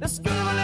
Det skulle vara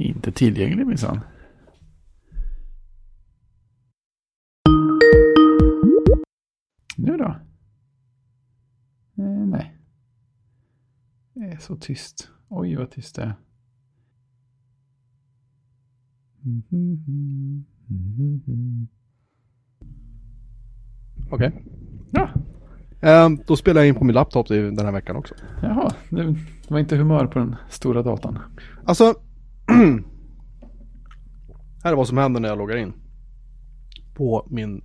Inte tillgänglig minsann. Nu då? Eh, nej. Det är så tyst. Oj, vad tyst det är. Okej. Ja, Ehm, då spelar jag in på min laptop den här veckan också. jaha. Det var inte humör på den stora datan. Alltså. Här är vad som händer när jag loggar in. På min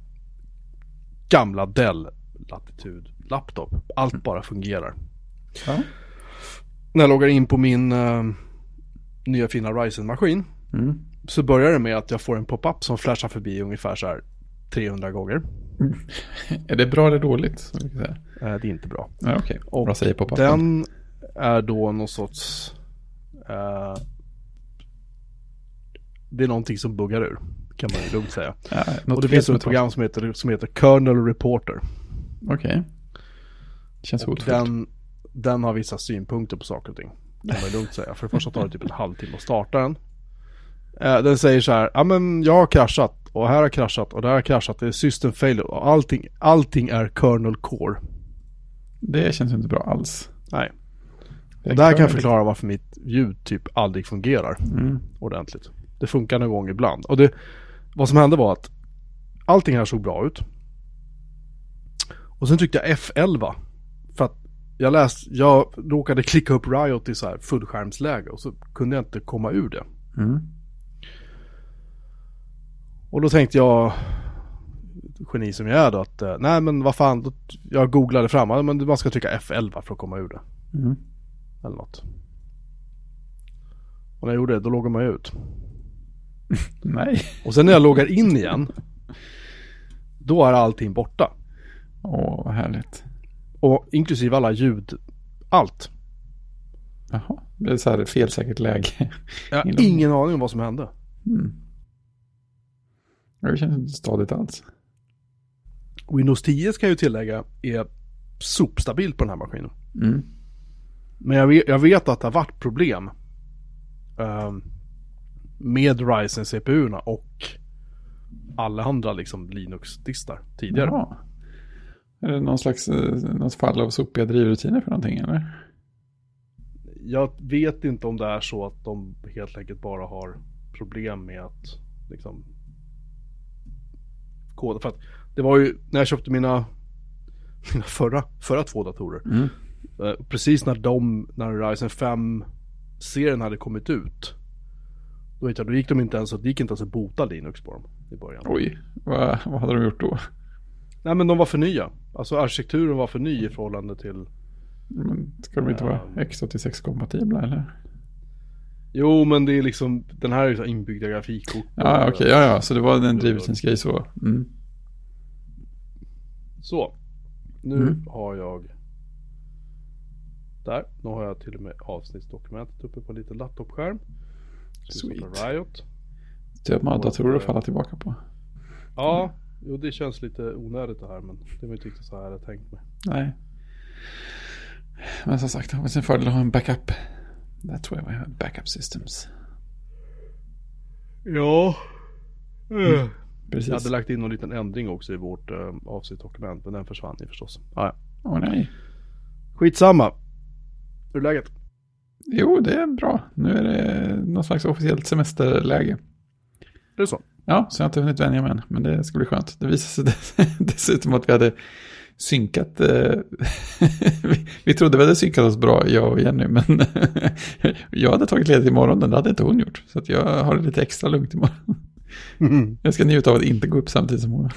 gamla Dell Latitude laptop. Allt bara fungerar. Ja. När jag loggar in på min eh, nya fina Ryzen-maskin. Mm. Så börjar det med att jag får en pop-up som flashar förbi ungefär så här 300 gånger. Är det bra eller dåligt? Eh, det är inte bra. Ja, okej. Och Vad säger pop Den är då någon sorts... eh, det är någonting som buggar ur. Kan man ju lugnt säga. Ja, och det finns ett program som heter, som heter Kernel Reporter. Okej. Känns Och hotfullt. den, den har vissa synpunkter på saker och ting. Kan man ju lugnt säga. För det första tar det typ en halvtimme att starta den. Eh, den säger så här, ja men jag har kraschat. Och här har kraschat och där har kraschat. Det är system failure. Och allting, allting är kernel core. Det känns inte bra alls. Nej. Det Och där kan jag förklara varför mitt ljud typ aldrig fungerar Mm. ordentligt. Det funkar någon gång ibland. Och det, vad som hände var att allting här såg bra ut. Och sen tryckte jag F11. För att jag läste, jag råkade klicka upp Riot i så här fullskärmsläge och så kunde jag inte komma ur det. Mm. Och då tänkte jag, geni som jag är då, att eh, nej men vad fan, då, jag googlade fram, men man ska trycka F11 för att komma ur det. Mm. Eller något. Och när jag gjorde det, då loggar man ju ut. Nej. Och sen när jag loggar in igen, då är allting borta. Åh, vad härligt. Och inklusive alla ljud, allt. Jaha, det är så här felsäkert läge. Jag har ingen aning om vad som hände. Mm. Det känns inte stadigt alls. Windows 10 ska jag ju tillägga är sopstabilt på den här maskinen. Mm. Men jag vet, jag vet att det har varit problem ehm, med Ryzen CPU-erna och alla andra liksom Linux-distar tidigare. Jaha. Är det någon slags eh, något fall av sopiga drivrutiner för någonting eller? Jag vet inte om det är så att de helt enkelt bara har problem med att liksom koda. För att det var ju när jag köpte mina, mina förra, förra två datorer. Mm. Eh, Precis när de, när Ryzen 5-serien hade kommit ut. Då, vet jag, då gick de inte ens, det gick inte ens att bota Linux på dem i början. Oj, vad, vad hade de gjort då? Nej men de var för nya. Alltså arkitekturen var för ny i förhållande till Men ska de inte vara X86-kompatibla eller? Jo men det är liksom, den här är inbyggda grafikkort. Ja, okej, ja, ja, så det var en drivrutinsgrej så. Mm. Så. Nu Mm. har jag Där, nu har jag till och med avsnittsdokumentet uppe på en liten laptopskärm. Sweet. Riot. Typ man har datorer att falla tillbaka på. Ja, jo det känns lite onödigt det här men det var inte riktigt så här jag tänkt mig. Nej. Men som sagt, det har sin fördel att ha en backup. That's why we have backup systems. Ja. Mm. Precis. Jag hade lagt in någon liten ändring också i vårt uh, avsnittsdokument men den försvann ju förstås. Ah, ja. Åh nej. Skitsamma. Hur är läget? Jo, det är bra. Nu är det någon slags officiellt semesterläge. Det är så? Ja, så jag har inte hunnit vänja mig än. Men det ska bli skönt. Det visade sig dessutom att vi hade synkat. Eh, vi, vi trodde vi hade synkat oss bra, jag och Jenny. Men jag hade tagit ledigt imorgon, men det hade inte hon gjort. Så jag har det lite extra lugnt imorgon. Jag ska njuta av att inte gå upp samtidigt som hon.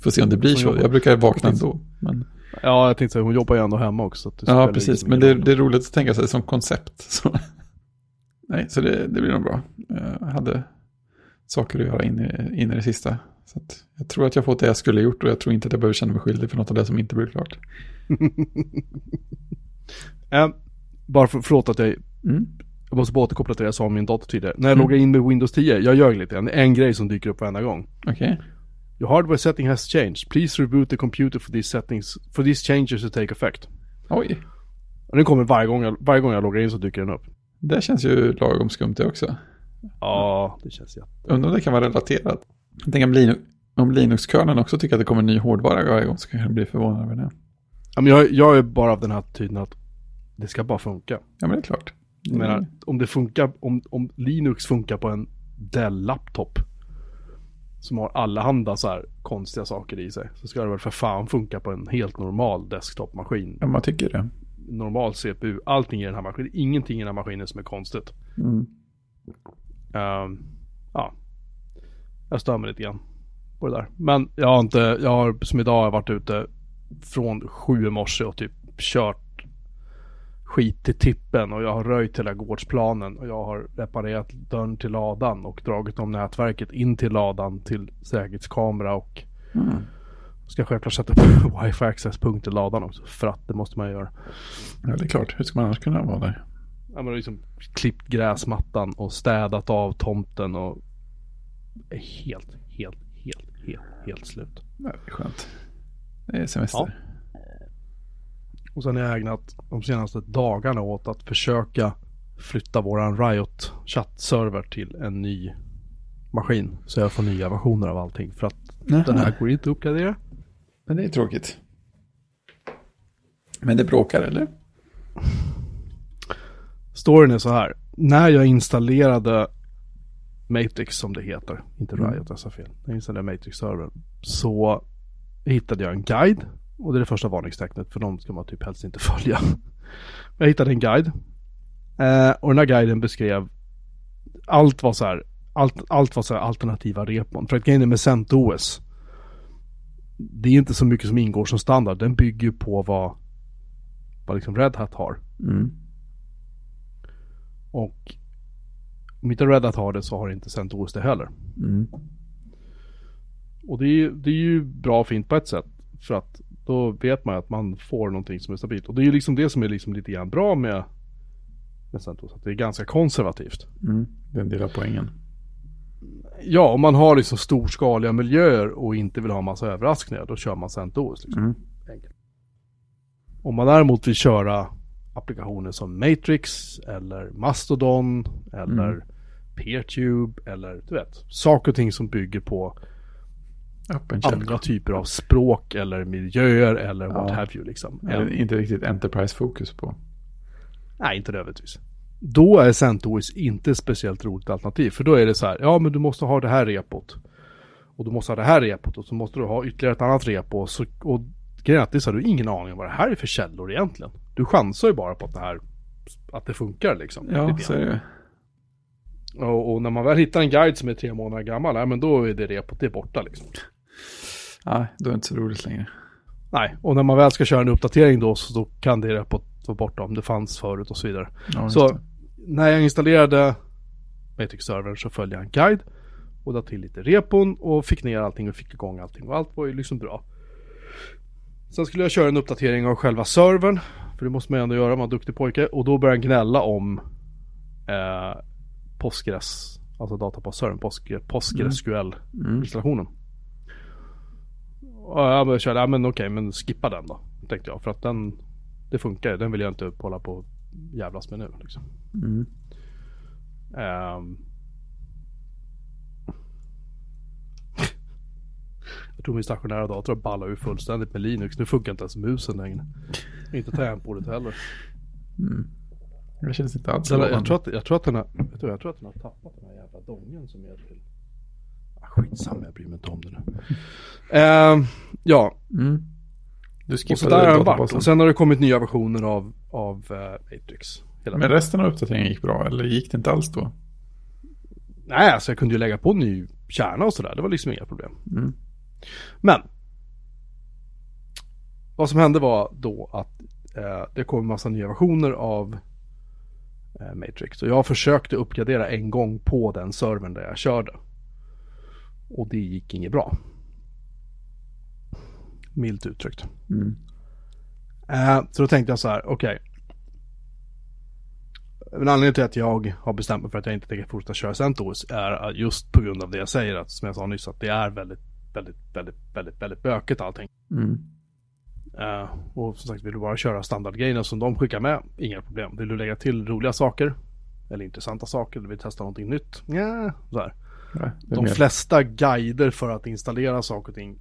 Får se om det blir så. Jag brukar vakna ändå. Men, Ja, jag tänkte säga, hon jobbar ju ändå hemma också. ja, precis. Men det, det är roligt att tänka sig som koncept. Så. Nej, så det, det blir nog bra. Jag hade saker att göra in i, in i det sista. Så jag tror att jag fått det jag skulle gjort och jag tror inte att jag behöver känna mig skyldig för något av det som inte blir klart. Eh, bara för, förlåt att jag, Mm. jag måste bara återkoppla till det jag sa om min dator tidigare. När jag Mm. loggar in med Windows 10, jag gör lite är en grej som dyker upp varenda gång. Okej. Your hardware setting has changed. Please reboot the computer for these settings, for these changes to take effect. Oj, Och den kommer varje gång jag, varje gång jag loggar in så dyker den upp. det känns ju lagom skumt det också. Ja, det känns jätte... Undrar om det kan vara relaterat. Jag tänker om, Linux, om Linux-kerneln också tycker att det kommer ny hårdvara varje gång så kan jag bli förvånad över det. Ja, men jag, jag är bara av den här typen att det ska bara funka. Ja, men det är klart. Jag menar, om det funkar, om, om Linux funkar på en Dell-laptop som har allehanda så här konstiga saker i sig så ska det väl för fan funka på en helt normal desktop-maskin. Ja, man tycker det. Normal CPU, allting i den här maskinen, ingenting i den här maskinen som är konstigt. Mm. Ehm, ja, jag stör mig lite grann på det där. Men jag har inte, jag har som idag har jag varit ute från sju i morse och typ kört skit till tippen och jag har röjt hela gårdsplanen och jag har reparerat dörren till ladan och dragit om nätverket in till ladan till säkerhetskamera och Mm. ska självklart sätta upp wifi access-punkt i ladan också för att det måste man göra. Ja, det är klart. Hur ska man annars kunna vara där? Ja men liksom klippt gräsmattan och städat av tomten och är helt, helt, helt, helt, helt slut. Ja, det är skönt. Det är semester. Och sen har jag ägnat de senaste dagarna åt att försöka flytta våran Riot chattserver till en ny maskin. Så jag får nya versioner av allting. För att Jaha. den här går inte att uppgradera. Men det är tråkigt. Men det bråkar eller? Storyn är så här. När jag installerade Matrix som det heter, inte Mm. Riot, jag sa fel. När jag installerade Matrix-servern så hittade jag en guide. Och det är det första varningstecknet för de ska man typ helst inte följa. Jag hittade en guide. Eh, och den här guiden beskrev allt var så här, allt, allt var så här alternativa repon. För att grejen är med CentOS. Det är inte så mycket som ingår som standard. Den bygger ju på vad, vad liksom Red Hat har. Mm. Och om inte Red Hat har det så har inte CentOS det heller. Mm. Och det är, det är ju bra och fint på ett sätt. För att då vet man att man får någonting som är stabilt. Och det är ju liksom det som är liksom lite grann bra med, med CentOS. Att det är ganska konservativt. Mm. Den delar poängen. Ja, om man har liksom storskaliga miljöer och inte vill ha massa överraskningar, då kör man CentOS. Liksom. Mm. Om man däremot vill köra applikationer som Matrix eller Mastodon eller Mm. Peertube eller du vet, saker och ting som bygger på Öppen andra typer av språk eller miljöer eller what Ja. have you liksom. Än- inte riktigt Enterprise-fokus på. Nej, inte nödvändigtvis. Då är CentOS inte speciellt roligt alternativ. För då är det så här, ja men du måste ha det här repot. Och du måste ha det här repot och så måste du ha ytterligare ett annat repo. Och, så, och grejen är att det så här, du har ingen aning om vad det här är för källor egentligen. Du chansar ju bara på att det här, att det funkar liksom. Ja, så är det. och, och när man väl hittar en guide som är tre månader gammal, ja, men då är det repot, det är borta liksom. Ja, då är det inte så roligt längre. Nej, och när man väl ska köra en uppdatering då så då kan det repot vara borta om det fanns förut och så vidare. Ja, Så när jag installerade Matrix-servern så följde jag en guide och lade till lite repon och fick ner allting och fick igång allting och allt var ju liksom bra. Sen skulle jag köra en uppdatering av själva servern, för det måste man ju ändå göra, man är en duktig pojke, och då började den gnälla om eh, Postgres, alltså databasservern, Postgre, PostgreSQL-installationen. Och jag började köra, ja men okej, men skippa den då, tänkte jag, för att den, det funkar den vill jag inte hålla på och jävlas med nu liksom. Mm. Ehm. jag tror min stationära dator ballar ur fullständigt med Linux. Nu funkar inte ens musen längre. Inte tangentbordet heller. Mm. Det känns inte alls jag, lovande. tror att, jag, tror att den har, jag tror att den har tappat den här jävla dongen som är till... Ah, skitsamma, jag bryr mig inte om det nu. Ehm, ja, Mm. Du och så där har den varit. Och sen har det kommit nya versioner av, av eh, Matrix. Hela Men resten av uppdateringen gick bra, eller gick det inte alls då? Nej, alltså jag kunde ju lägga på en ny kärna och sådär. Det var liksom inga problem. Mm. Men. Vad som hände var då att eh, det kom en massa nya versioner av eh, Matrix. Och jag försökte uppgradera en gång på den servern där jag körde. Och det gick inget bra. Milt uttryckt. Mm. Eh, så då tänkte jag så här, okej. En anledning till att jag har bestämt mig för att jag inte tänker fortsätta köra CentOS är just på grund av det jag säger, att, som jag sa nyss, att det är väldigt, väldigt, väldigt, väldigt, väldigt bökigt allting. Mm. Eh, och som sagt, vill du bara köra standardgrejerna som de skickar med, inga problem. Vill du lägga till roliga saker, eller intressanta saker, eller vill testa någonting nytt, ja, så här. De mer- flesta guider för att installera saker och ting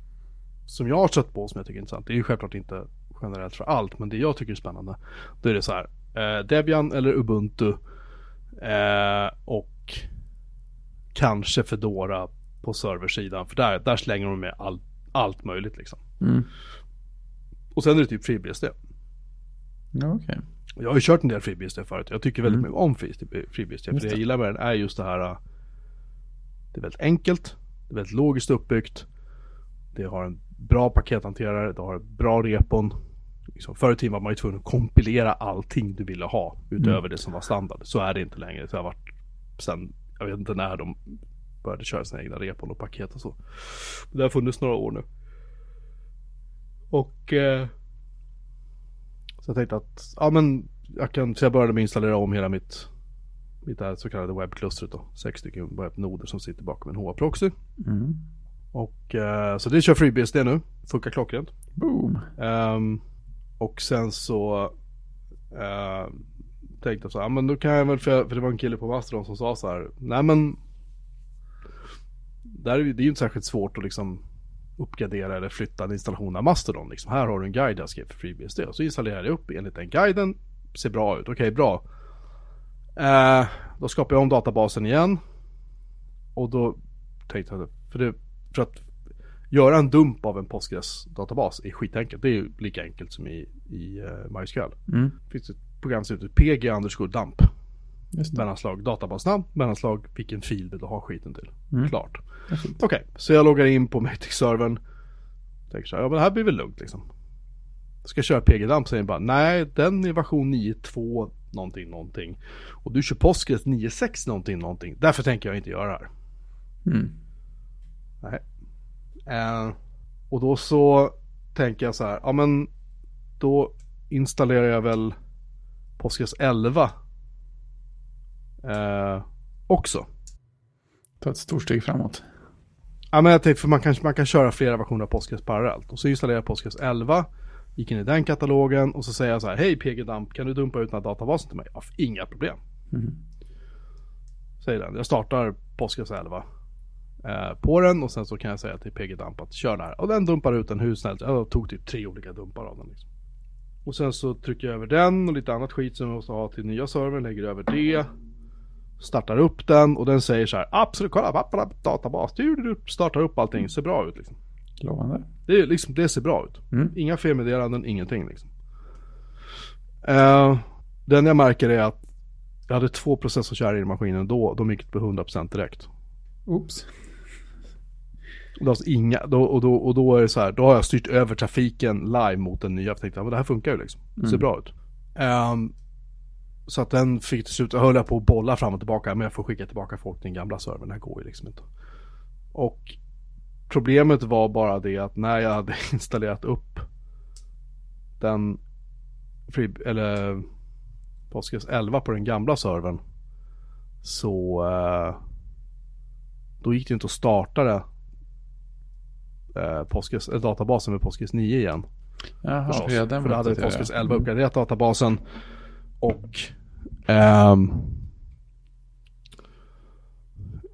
som jag har sett på som jag tycker är intressant. Det är ju självklart inte generellt för allt, men det jag tycker är spännande. Då är det så här. Eh, Debian eller Ubuntu eh, och kanske Fedora på serversidan. För där, där slänger de med all, allt möjligt liksom. Mm. Och sen är det typ FreeBSD. Ja. Och Jag har ju kört en del FreeBSD förut. Jag tycker väldigt Mm. mycket om Free- FreeBSD. För det jag gillar med den är just det här. Det är väldigt enkelt. Det är väldigt logiskt uppbyggt. Det har en bra pakethanterare. Det har bra repon. Liksom, förr i tiden var man ju tvungen att kompilera allting du ville ha. Utöver Mm. det som var standard. Så är det inte längre. Det har varit sen, jag vet inte när de började köra sina egna repon och paket och så. Det har funnits några år nu. Och eh, så jag tänkte att, ja men jag kan, så jag började med att installera om hela mitt, mitt där så kallade webbklustret då. Sex stycken webbnoder som sitter bakom en HA-proxy. Mm. Och eh, så det kör FreeBSD nu, funkar klockrent. Boom. Ehm, och sen så eh, tänkte jag så här, men då kan jag väl, för, för det var en kille på Mastodon som sa så här, nej men där är, det är ju inte särskilt svårt att liksom uppgradera eller flytta en installation av Mastodon. Liksom. Här har du en guide jag skrev för FreeBSD. Och så installerar jag upp enligt den guiden. Ser bra ut, okej bra. Eh, då skapar jag om databasen igen. Och då tänkte jag, för, det, för att göra en dump av en Postgres-databas är skitenkelt. Det är ju lika enkelt som i, i uh, MySQL. Mm. Det finns ett program som heter PG underscore dump. Mellanslag databasnamn, mellanslag vilken fil vill du ha skiten till. Mm. Klart. Okej, så jag loggar in på Matrix-servern. Tänker så här, ja men det här blir väl lugnt liksom. Ska köra PG-damp säger bara, nej den är version 9.2 någonting någonting. Och du kör Postgres 9.6 någonting någonting. Därför tänker jag inte göra det här. Mm. Nej. Eh, och då så tänker jag så här, ja men då installerar jag väl Postgres 11 eh, också. Ta ett stort steg framåt. Ja men jag tänkte för man kan, man kan köra flera versioner av Postgres parallellt. Och så installerar jag Postgres 11. Gick in i den katalogen och så säger jag så här. Hej PGDump, kan du dumpa ut den här databasen till mig? Ja, inga problem. Mm. Säger den. Jag startar Postgres 11. Eh, på den och sen så kan jag säga till PGDump att kör det här. Och den dumpar ut den hur snällt. Jag tog typ tre olika dumpar av den. Liksom. Och sen så trycker jag över den och lite annat skit som jag måste ha till nya servern. Lägger över det. Startar upp den och den säger så här. Absolut, kolla, databas. Du, du, du, startar upp allting. Ser bra ut liksom. Lovande. Det, är liksom, det ser bra ut. Mm. Inga felmeddelanden, ingenting liksom. Eh, den jag märker är att jag hade två processorkärror i maskinen då. De gick på 100% direkt. Oops. Och då, alltså inga, då, och, då, och då är det så här, då har jag styrt över trafiken live mot den nya. Jag tänkte, men det här funkar ju liksom. Det ser Mm. bra ut. Ehm, så att den fick till slut, jag höll jag på att bolla fram och tillbaka. Men jag får skicka tillbaka folk till den gamla servern. Det här går ju liksom inte. Och problemet var bara det att när jag hade installerat upp den, free, eller Postgres 11 på den gamla servern. Så eh, då gick det inte att starta det eh, Postgres, eh, databasen med Postgres 9 igen. Jaha, Förstås. jag den För då hade Postgres jag. 11 uppgraderat databasen. Och ehm,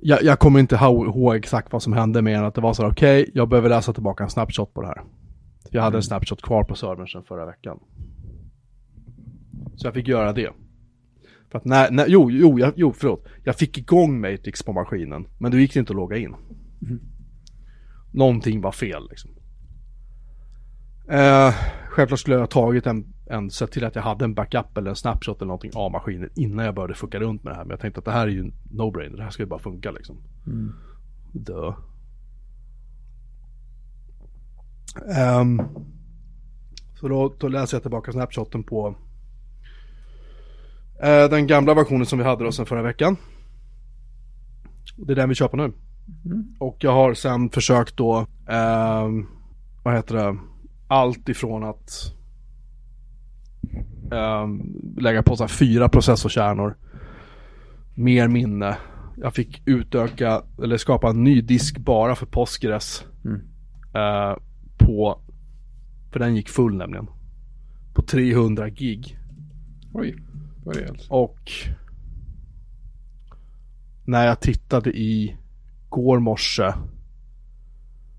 jag, jag kommer inte ihåg exakt vad som hände mer än att det var så här, okej, jag behöver läsa tillbaka en snapshot på det här. Jag hade en snapshot kvar på servern sedan förra veckan. Så jag fick göra det. För att när, när jo, jo, jag, jo, förlåt. Jag fick igång Matrix på maskinen. Men då gick det inte att logga in. Någonting var fel liksom. Eh, självklart skulle jag ha tagit en, en, sett till att jag hade en backup eller en snapshot eller någonting av maskinen innan jag började fucka runt med det här. Men jag tänkte att det här är ju no-brainer, det här ska ju bara funka liksom. Mm. Dö. Ehm, så då, då läser jag tillbaka snapshoten på eh, den gamla versionen som vi hade då sen förra veckan. Det är den vi på nu. Och jag har sen försökt då, ehm, vad heter det, allt ifrån att lägga på så här fyra processorkärnor, mer minne. Jag fick utöka, eller skapa en ny disk bara för Postgres. Mm. Eh, på, för den gick full nämligen. På 300 gig. Oj, vad alltså? Och när jag tittade i går morse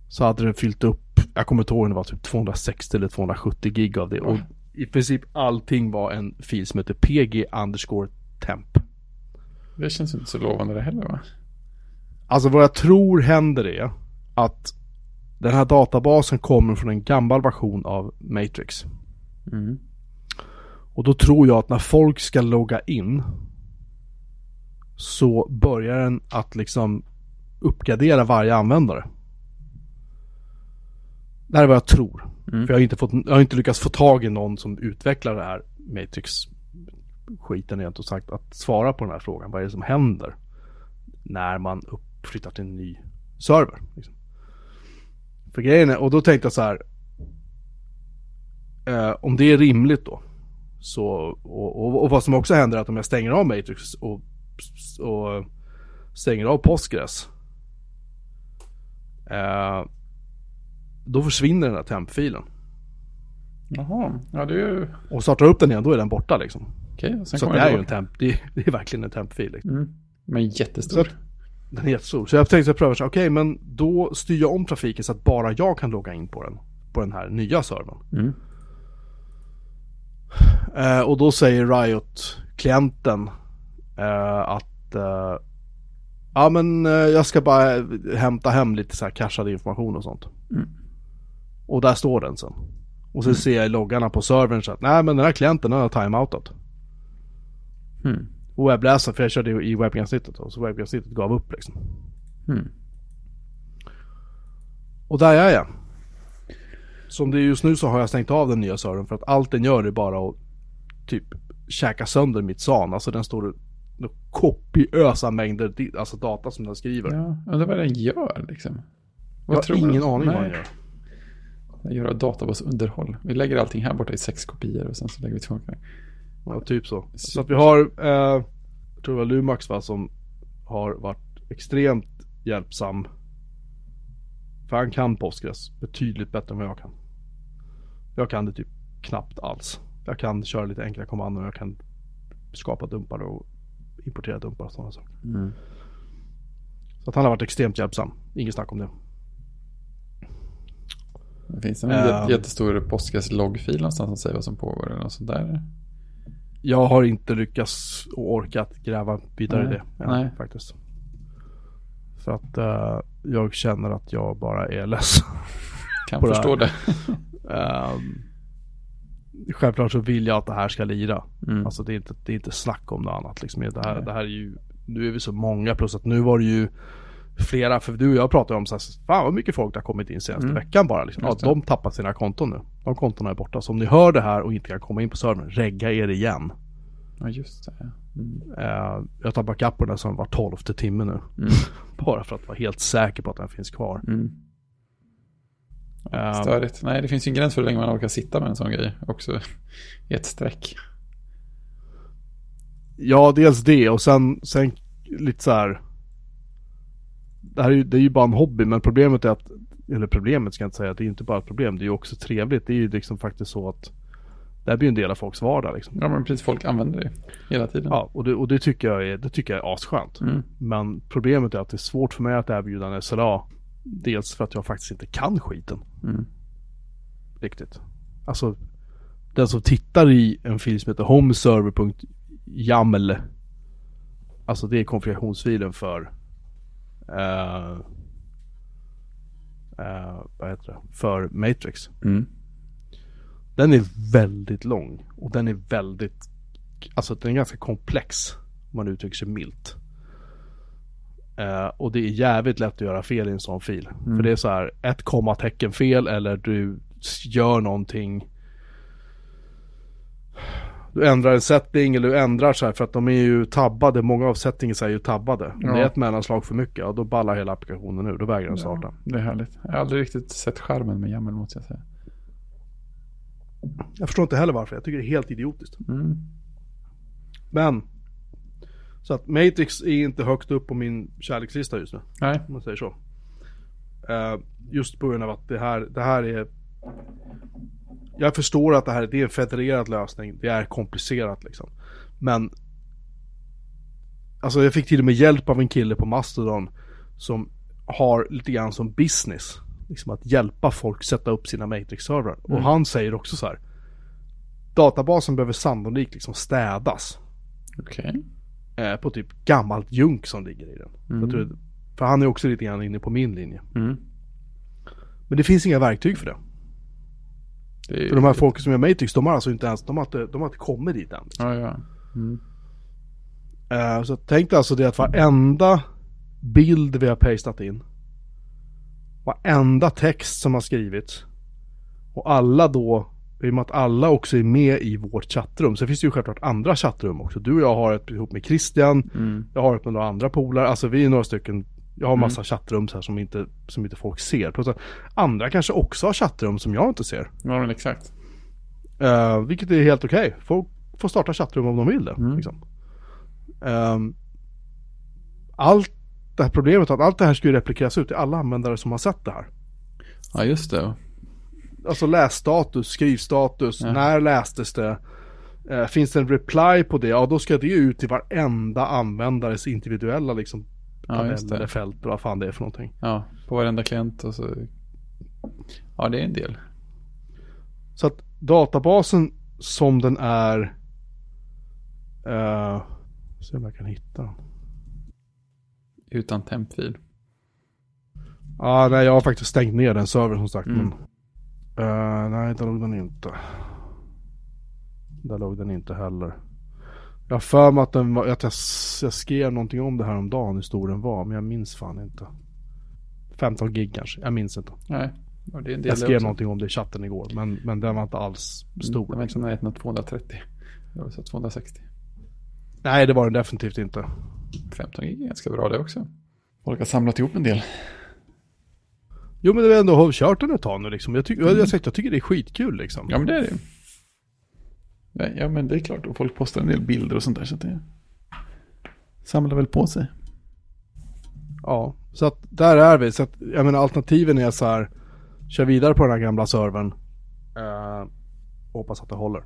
så hade den fyllt upp, jag kommer inte ihåg om det var typ 260 eller 270 gig av det. Och i princip allting var en fil som heter PG underscore temp. Det känns inte så lovande det heller va? Alltså vad jag tror händer är att den här databasen kommer från en gammal version av Matrix. Mm. Och då tror jag att när folk ska logga in så börjar den att liksom uppgradera varje användare. Det här är vad jag tror. Mm. För jag har, inte fått, jag har inte lyckats få tag i någon som utvecklar det här Matrix skiten egentligen sagt att svara på den här frågan. Vad är det som händer när man uppflyttar till en ny server? Liksom. För grejen är, och då tänkte jag så här. Eh, om det är rimligt då. Så, och, och, och vad som också händer är att om jag stänger av Matrix och, och stänger av Postgres. Eh, då försvinner den här tempfilen. Jaha, ja det är ju Och startar upp den igen, då är den borta liksom. okej. Sen Så det är ju en temp, det är, det är verkligen en tempfil. Liksom. Mm. Men jättestor. att- Den är jättestor. Så jag tänkte att pröva, så här, okej men då styr jag om trafiken så att bara jag kan logga in på den. På den här nya servern. Mm. Eh, och då säger Riot-klienten eh, att eh, Ja men eh, jag ska bara hämta hem lite så här cashad information och sånt. Mm. Och där står den sen. Och så ser jag i loggarna på servern så att nej men den här klienten den har timeoutat. Mm. Och webbläsaren, för jag körde i webbgränssnittet då, så webbgränssnittet gav upp liksom. Mm. Och där är jag. Som det är just nu så har jag stängt av den nya servern för att allt den gör är bara att typ käka sönder mitt SAN. Alltså den står och kopiösa mängder alltså data som den skriver. Ja, undrar vad den gör liksom. jag har ingen du? aning vad Nej. den gör. Den gör databasunderhåll. Vi lägger allting här borta i sex kopior och sen så lägger vi tillbaka. Ja, typ så. Så att vi har, eh, jag tror det var Lumax va, som har varit extremt hjälpsam. För han kan Postgres betydligt bättre än vad jag kan. Jag kan det typ knappt alls. Jag kan köra lite enkla kommandon och jag kan skapa dumpar och importera dumpar och sådana saker. Mm. Så att han har varit extremt hjälpsam. Inget snack om det. Det finns en jät- jättestor Postgres loggfil någonstans som säger vad som pågår eller något sånt där. Jag har inte lyckats och orkat gräva vidare i det. nej. Faktiskt. För att eh, jag känner att jag bara är less. Kan på det förstå det. Ehm, självklart så vill jag att det här ska lira. Mm. Alltså det är inte, det är inte snack om något annat liksom. Det här, Nej. det här är ju, nu är vi så många plus att nu var det ju flera, för du och jag pratade om så här, fan vad mycket folk det har kommit in senaste Mm. veckan bara liksom. Ja, de tappar sina konton nu. De kontona är borta. Så om ni hör det här och inte kan komma in på servern, regga er igen. Ja, just det. Mm. Eh, jag på den som var tolfte timme nu. Mm. Bara för att vara helt säker på att den finns kvar. Mm. Eh, Störigt. Nej, det finns ju en gräns för hur länge man orkar sitta med en sån grej också. I ett streck. Ja, dels det och sen, sen lite så här. Det här är ju, det är ju bara en hobby men problemet är att, eller problemet ska jag inte säga, det är ju inte bara ett problem, det är ju också trevligt. Det är ju liksom faktiskt så att det här blir en del av folks vardag liksom. Ja, men precis. Folk använder det hela tiden. Ja, och det, och det tycker jag är, det tycker jag är asskönt. Mm. Men problemet är att det är svårt för mig att erbjuda en SLA. Dels för att jag faktiskt inte kan skiten Mm. riktigt. Alltså, den som tittar i en fil som heter homeserver.yaml Alltså det är konfigurationsfilen för eh, Vad heter det? För Matrix. Mm. Den är väldigt lång och den är väldigt Alltså den är ganska komplex Om man uttrycker sig milt Eh, och det är jävligt lätt att göra fel i en sån fil. Mm. För det är så här, ett kommatecken fel eller du gör någonting. Du ändrar en setting eller du ändrar så här för att de är ju tabbade. Många av settings är ju tabbade. Ja. det är ett mellanslag för mycket, ja, då ballar hela applikationen ur. Då vägrar den starta. Ja, det är härligt. Jag har aldrig riktigt sett skärmen med YAML måste jag säga. Jag förstår inte heller varför. Jag tycker det är helt idiotiskt. Mm. Men. Så att Matrix är inte högt upp på min kärlekslista just nu. Nej, Om man säger så. Eh, just på grund av att det här, det här är... Jag förstår att det här det är en federerad lösning. Det är komplicerat liksom. Men... Alltså jag fick till och med hjälp av en kille på Mastodon. Som har lite grann som business. Liksom att hjälpa folk sätta upp sina Matrix-servrar. Och han säger också så här. Databasen behöver sannolikt liksom städas. okej. Eh, på typ gammalt junk som ligger i den. Jag tror, för han är också lite grann inne på min linje. Mm. Men det finns inga verktyg för det. Är För de här folken som gör Matrix, de har alltså inte ens, de har inte, de har inte kommit dit än. Ja, ja. Mm. Eh, så tänk dig alltså det att varenda bild vi har pastat in. Varenda text som har skrivits. Och alla då, i och med att alla också är med i vårt chattrum. Så finns det ju självklart andra chattrum också. Du och jag har ett ihop med Christian. Mm. Jag har ett med några andra polare. Alltså vi är några stycken. Jag har massa chattrum så här som inte, som inte folk ser. Plus andra kanske också har chattrum som jag inte ser. Ja, men exakt. Uh, vilket är helt okej. Folk får starta chattrum om de vill det. Mm. Liksom. Ehm, allt det här problemet, att allt det här ska ju replikeras ut till alla användare som har sett det här. Ja, just det. Alltså lässtatus, skrivstatus, Ja. när lästes det? Eh, finns det en reply på det? Ja, då ska det ju ut till varenda användares individuella liksom tabell just det. eller fält, eller vad fan det är för någonting. Ja, på varenda klient och så. Ja, det är en del. Så att databasen som den är uh, Se om jag kan hitta. Utan tempfil. Ja, nej jag har faktiskt stängt ner den servern som sagt. Mm. Men, Eh, nej, där låg den inte. Där låg den inte heller. Jag har för mig att, den var, att jag, jag skrev någonting om det här om dagen hur stor den var. Men jag minns fan inte. 15 gig kanske. Jag minns inte. Nej, det är Jag skrev också. någonting om det i chatten igår. Men, men den var inte alls stor. Den var inte av 230. Jag sett 260. Nej, det var den definitivt inte. 15 gig är ganska bra det också. Folk har samlat ihop en del. Jo, men vi har ändå har kört den ett tag nu liksom. Jag, tycker jag, har sagt, jag tycker det är skitkul liksom. Ja, men det är det. Ja, men det är klart. Och folk postar en del bilder och sånt där. Så det samlar väl på sig. Ja, så att där är vi. Så att, jag menar alternativen är så här. Kör vidare på den här gamla servern. Eh, och hoppas att det håller.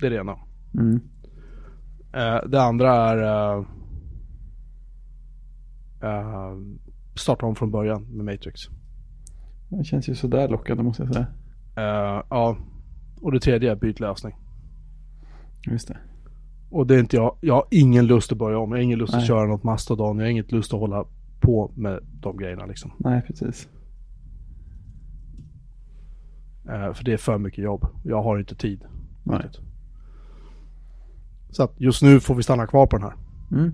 Det är det ena. Mm. Eh, det andra är eh, eh, starta om från början med Matrix. Det känns ju sådär lockande måste jag säga. Ja, och det tredje är byt lösning. Just det. Och det är inte jag. Jag har ingen lust att börja om. Jag har ingen lust Nej. att köra något Mastodon. Jag har ingen lust att hålla på med de grejerna liksom. Nej, precis. Eh, för det är för mycket jobb. Jag har inte tid. Nej. Så att just nu får vi stanna kvar på den här. Mm.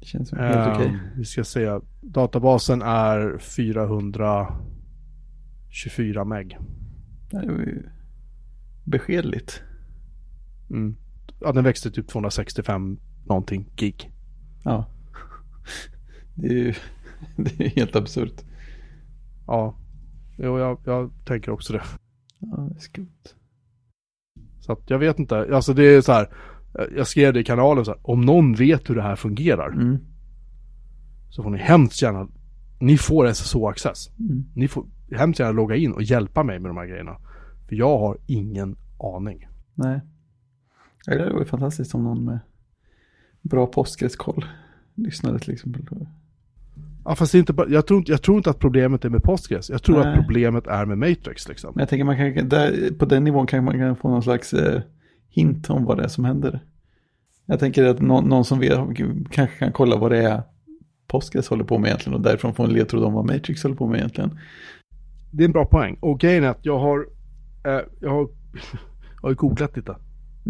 Det känns som helt Eh, okej. Vi ska se. Databasen är 424 meg. Det är ju beskedligt. Mm. Ja, den växte typ 265 någonting gig. Ja. Det är ju det är helt absurt. Ja, jo, jag, jag tänker också det. Ja, det är skumt. Så att jag vet inte. Alltså det är så här. Jag skrev det i kanalen så här. Om någon vet hur det här fungerar. Mm. Så får ni hemskt gärna. Ni får SSO-access. Mm. Ni får hemskt gärna logga in och hjälpa mig med de här grejerna. För jag har ingen aning. Nej. Ja, Det var ju fantastiskt om någon med bra Postgres-koll lyssnade till exempel. Ja fast inte bara, jag tror, inte, jag tror inte att problemet är med Postgres. Jag tror Nej. att problemet är med Matrix liksom. Men jag tänker man kan, där, på den nivån kan man kan få någon slags eh, hint om vad det är som händer. Jag tänker att någon, någon som vet kanske kan kolla vad det är Postgres håller på med egentligen och därifrån få en ledtråd om vad Matrix håller på med egentligen. Det är en bra poäng. Och grejen är att jag har, eh, jag har, jag har googlat lite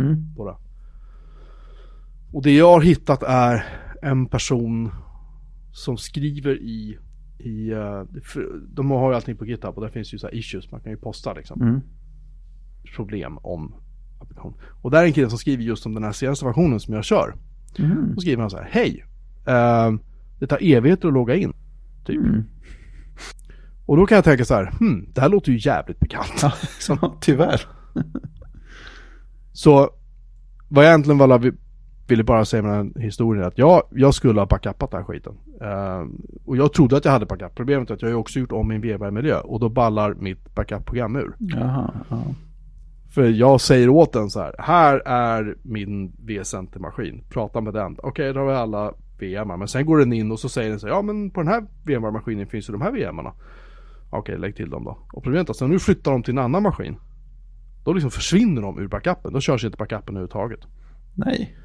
Mm. det. Och det jag har hittat är en person som skriver i, i eh, de har ju allting på GitHub och där finns ju så issues, man kan ju posta liksom Mm. problem om applikation. Och där är en kille som skriver just om den här senaste versionen som jag kör. Mm. Då skriver han så här, hej, ehm, det tar evigheter att logga in. Typ. Mm. Och då kan jag tänka så här, hmm, det här låter ju jävligt bekant. Ja, tyvärr. Så vad jag egentligen vi- ville bara säga med den här historien är att jag, jag skulle ha backupat den här skiten. Ehm, och jag trodde att jag hade backup. Problemet är att jag har också gjort om min VMware-miljö och då ballar mitt backup-program ur. Jaha, ja. För jag säger åt den så här, här är min V-center-maskin, prata med den. Okej, då har vi alla VMar. Men sen går den in och så säger den så här, ja men på den här VMware-maskinen finns ju de här VMarna. Okej, lägg till dem då. Och problemet är att sen nu flyttar de till en annan maskin. Då liksom försvinner de ur backupen. Då körs inte backupen överhuvudtaget. Nej,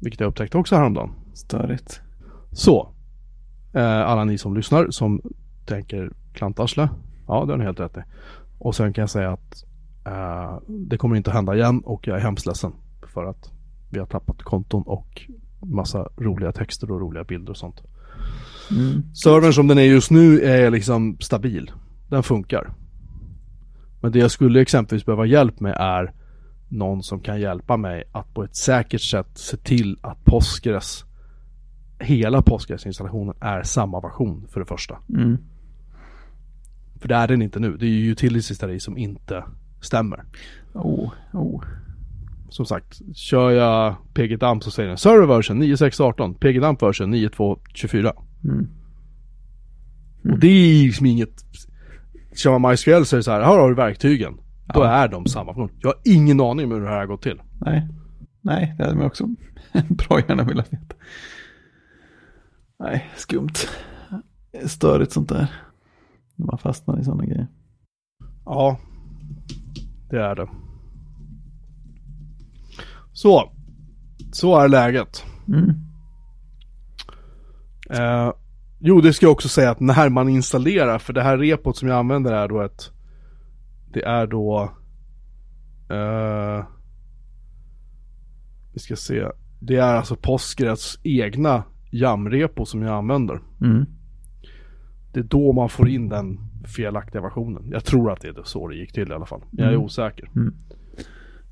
Vilket jag upptäckte också häromdagen. störigt. Så. Eh, alla ni som lyssnar som tänker klantarsle. Ja, det har ni helt rätt i. Och sen kan jag säga att eh, det kommer inte hända igen och jag är hemskt ledsen. För att vi har tappat konton och massa roliga texter och roliga bilder och sånt. Mm. Servern som den är just nu är liksom stabil. Den funkar. Men det jag skulle exempelvis behöva hjälp med är någon som kan hjälpa mig att på ett säkert sätt se till att Postgres hela Postgres-installationen är samma version för det första. Mm. För det är den inte nu. Det är ju utilities där i som inte stämmer. Oh, oh. Som sagt, kör jag PGDump så säger den Server version 9618, PGDump version 9224. Mm. Och det är liksom inget... Kör man MySQL så är det så här, här har du verktygen. Då Ja. är de samma version. Jag har ingen aning om hur det här har gått till. Nej, nej, det hade man också bra gärna velat veta. Nej, skumt. Störigt sånt där. När man fastnar i sådana grejer. Ja, det är det. Så, så är läget. Mm. Eh, jo, det ska jag också säga att när man installerar, för det här repot som jag använder är då ett, det är då, eh, vi ska se, det är alltså Postgres egna YAM-repo som jag använder. Mm. Det är då man får in den felaktiga versionen. Jag tror att det är så det gick till i alla fall. Jag är Mm. osäker.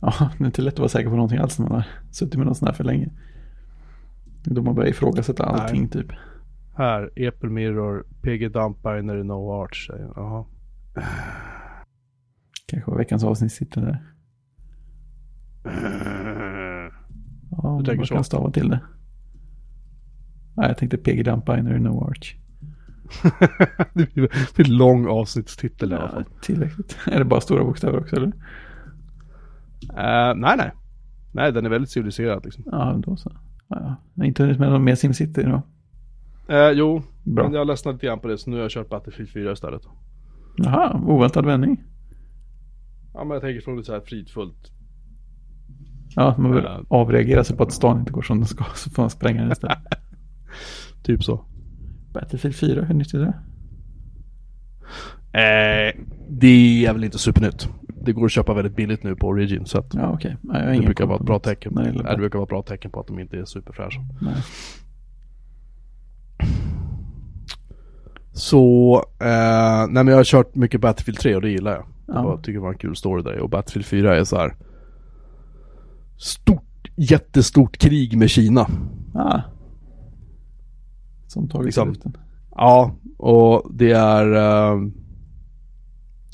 Ja, det är inte lätt att vara säker på någonting alls när man har suttit med någon sån här för länge. Då man börjar ifrågasätta allting typ. Här, Apple Mirror, PG Dump Binary No Arch säger. Jaha. Kanske var veckans avsnitt sitter där. Ja, man tänker så. kan stava till det. Nej, jag tänkte PG Dump Binary No Arch. det blir en lång avsnittstitel i alla Ja, fall. tillräckligt. Är det bara stora bokstäver också eller? Eh, nej, nej. Nej, den är väldigt civiliserad liksom. Ja, då så. Ja, ja. Jag har inte hunnit med någon mer SimCity då. Eh, jo, Bra. men jag ledsnade lite grann på det så nu har jag kört Battlefield 4 istället. Jaha, oväntad vändning. Ja, men jag tänker från det så här fridfullt. Ja, man vill Ja. avreagera sig på att stan inte går som den ska så får man spränga den istället. Typ så. Battlefield 4, hur nytt är det? Eh, det är väl inte supernytt. Det går att köpa väldigt billigt nu på Origin så att Ja, okej. Nej, det brukar vara ett bra tecken. Nej, det brukar vara ett bra tecken på att de inte är superfräscha. Nej. Så, eh, nej men jag har kört mycket Battlefield 3 och det gillar jag. Ja. Jag tycker det var en kul story där. Och Battlefield 4 är så här stort, jättestort krig med Kina. Ah. Som tagit Liksom. luften. Ja, och det är... Eh,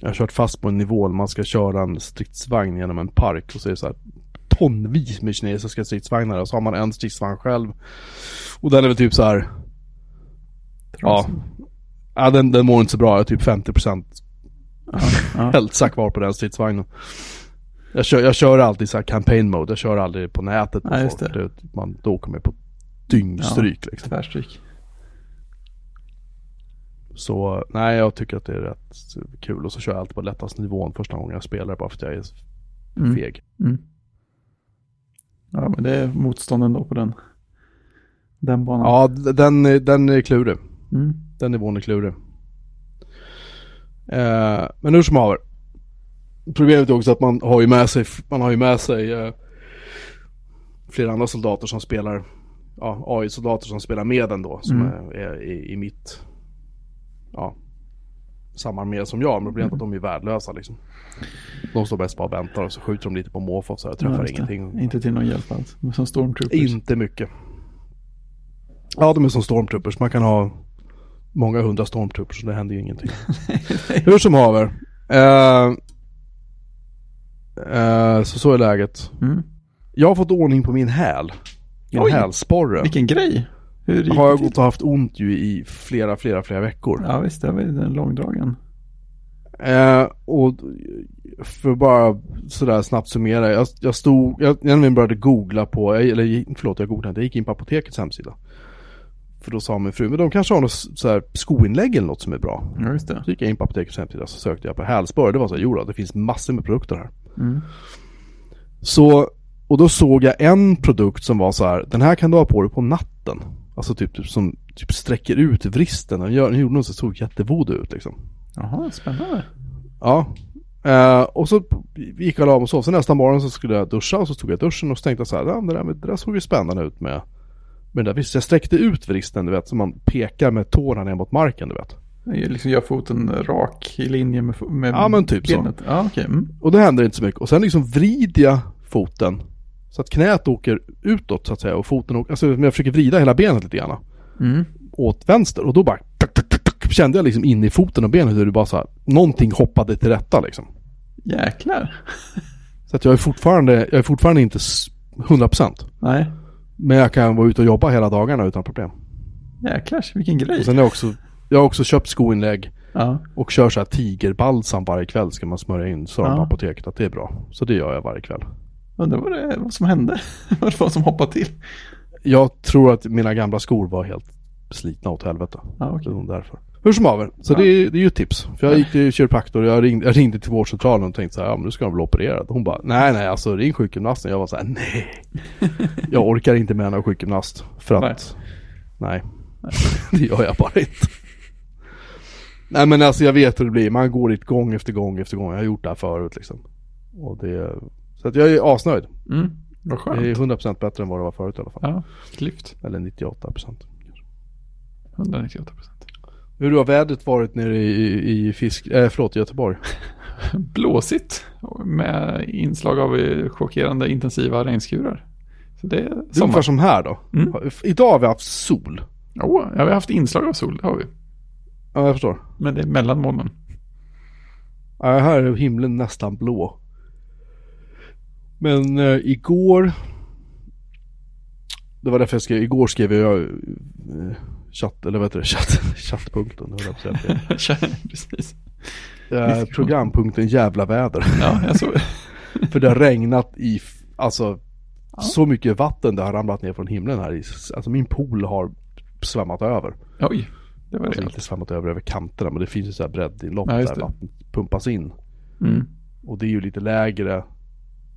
jag har kört fast på en nivå där man ska köra en stridsvagn genom en park och så är det så här tonvis med kinesiska stridsvagnar och så har man en stridsvagn själv. Och den är väl typ så här. Ja. Ja den, den mår inte så bra, jag har typ 50% Ja, ja. hälsa kvar på den stridsvagnen. Jag kör, jag kör alltid så här campaign mode, jag kör aldrig på nätet Ja, just folk. det. Man, då kommer jag på dyngstryk liksom. Tvärstryk. Så nej, jag tycker att det är rätt kul. Och så kör jag alltid på lättaste nivån första gången jag spelar bara för att jag är Mm. feg. Mm. Ja, men det är motstånden då på den. Den banan. Ja, den, den är klurig. Mm. Den nivån är klurig. Eh, men hur som haver. Problemet är också att man har ju med sig, man har ju med sig eh, flera andra soldater som spelar ja, AI-soldater som spelar med den då. Som Mm. är, är i, i mitt, ja, samma armé som jag. Men problemet är att de är värdelösa liksom. De står bäst bara och väntar och så skjuter de lite på måfå så här, Ja, träffar det. ingenting. Inte till någon hjälp alls. Som stormtroopers. Inte mycket. Ja, de är som stormtroopers. Man kan ha många hundra stormtroopers så det händer ju ingenting. Hur som haver. Eh, eh, så så är läget. Mm. Jag har fått ordning på min häl. Min Oj. hälsporre. Vilken grej. Hur Har jag gått och haft ont ju i flera, flera, flera veckor. Ja visst, det var ju den långdragen. Eh, och för att bara sådär snabbt summera. Jag, jag stod, jag, jag började googla på, eller förlåt jag googlade inte, jag gick in på apotekets hemsida. För då sa min fru, men de kanske har något så här skoinlägg eller något som är bra. Ja just det. Så gick jag in på apotekets hemsida så sökte jag på hälsporre. Det var så här, jo då, det finns massor med produkter här. Mm. Så, och då såg jag en produkt som var så här, den här kan du ha på dig på natten. Alltså typ, typ som typ sträcker ut vristen. Den, gör, den gjorde något som såg jättevodig ut liksom. Jaha, spännande. Ja. Eh, och så gick jag och la mig och sov. Så nästa morgon så skulle jag duscha och så stod jag i duschen och så tänkte jag så här, ja, det, där, det där såg ju spännande ut med, med den där vristen. Jag sträckte ut vristen, du vet, som man pekar med tårna ner mot marken, du vet. Det Liksom gör foten rak i linje med, med Ja, men typ så. benet. Ja okej. Mm. Och då händer det inte så mycket. Och sen liksom vrider jag foten så att knät åker utåt så att säga och foten åker, alltså jag försöker vrida hela benet lite grann Mm. åt vänster och då bara tuk, tuk, tuk, tuk, kände jag liksom in i foten och benet hur det bara så här, någonting hoppade till rätta liksom. Jäklar. Så att jag är fortfarande, jag är fortfarande inte s- 100% Nej. Men jag kan vara ute och jobba hela dagarna utan problem. Jäklar, vilken grej. Och sen har jag också, jag har också köpt skoinlägg Ja. och kör så här tigerbalsam varje kväll ska man smörja in. Så Ja. på apoteket att det är bra. Så det gör jag varje kväll. Undrar vad, det, vad som hände. vad det var som hoppade till. Jag tror att mina gamla skor var helt slitna åt helvete. Ja, Det okej. är därför. Hur som haver, så Ja. det, är, det är ju ett tips. För jag gick till kiropraktor och jag ringde, jag ringde till vårdcentralen och tänkte så här, ja men nu ska de väl operera. Hon bara, nej nej alltså ring sjukgymnasten. Jag var så här, nej. jag orkar inte med någon sjukgymnast. För att, nej. det gör jag bara inte. Nej men alltså jag vet hur det blir. Man går dit gång efter gång efter gång. Jag har gjort det här förut liksom. Och det, så att jag är asnöjd. Mm. Vad skönt. Det är 100% bättre än vad det var förut i alla fall. Ja, lyft. Eller 98%. 198 procent. Hur har vädret varit nere i, i, fisk, äh, förlåt, Göteborg? Blåsigt med inslag av eh, chockerande intensiva regnskurar. Så det är ungefär som här då. Mm. Idag har vi haft sol. Jo, ja, vi har haft inslag av sol, det har vi. Ja, jag förstår. Men det är mellan molnen. Ja, här är himlen nästan blå. Men eh, igår Det var därför jag skrev, igår skrev jag eh, chatt, eller vad heter det, chatt, chattpunkten, höll jag på att säga. Precis. Eh, programpunkten jävla väder. Ja, jag såg För det har regnat i, alltså så mycket vatten det har ramlat ner från himlen här. i- Alltså min pool har svämmat över. Oj, det var Alltså det. inte svämmat över över kanterna men det finns ju så här breddinlopp Ja, där det. vattnet pumpas in. Mm. Och det är ju lite lägre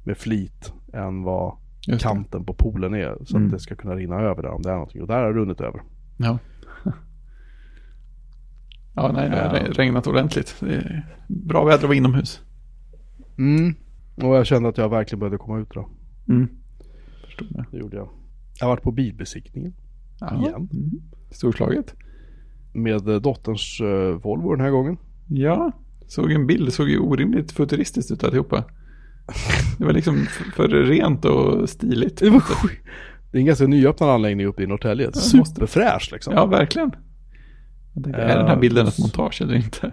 med flit än vad Just det. kanten på poolen är. Så Mm. att det ska kunna rinna över där om det är någonting. Och där har det runnit över. Ja. Ja, nej, det har Ja. regnat ordentligt. Det är bra väder att vara inomhus. Mm. Och jag kände att jag verkligen började komma ut då. Mm. Förstod jag. Det gjorde jag. Jag har varit på bilbesiktningen. Ja. Igen. Mm. Storslaget. Med eh, dotterns uh, Volvo den här gången. Ja, såg en bild. Det såg ju orimligt futuristiskt ut allihopa. Det var liksom för rent och stiligt. Det var. Det är en ganska nyöppnad anläggning uppe i Norrtälje. det Superfräsch liksom. Ja, verkligen. Tänkte, är den här Ja, bilden ett montage eller inte?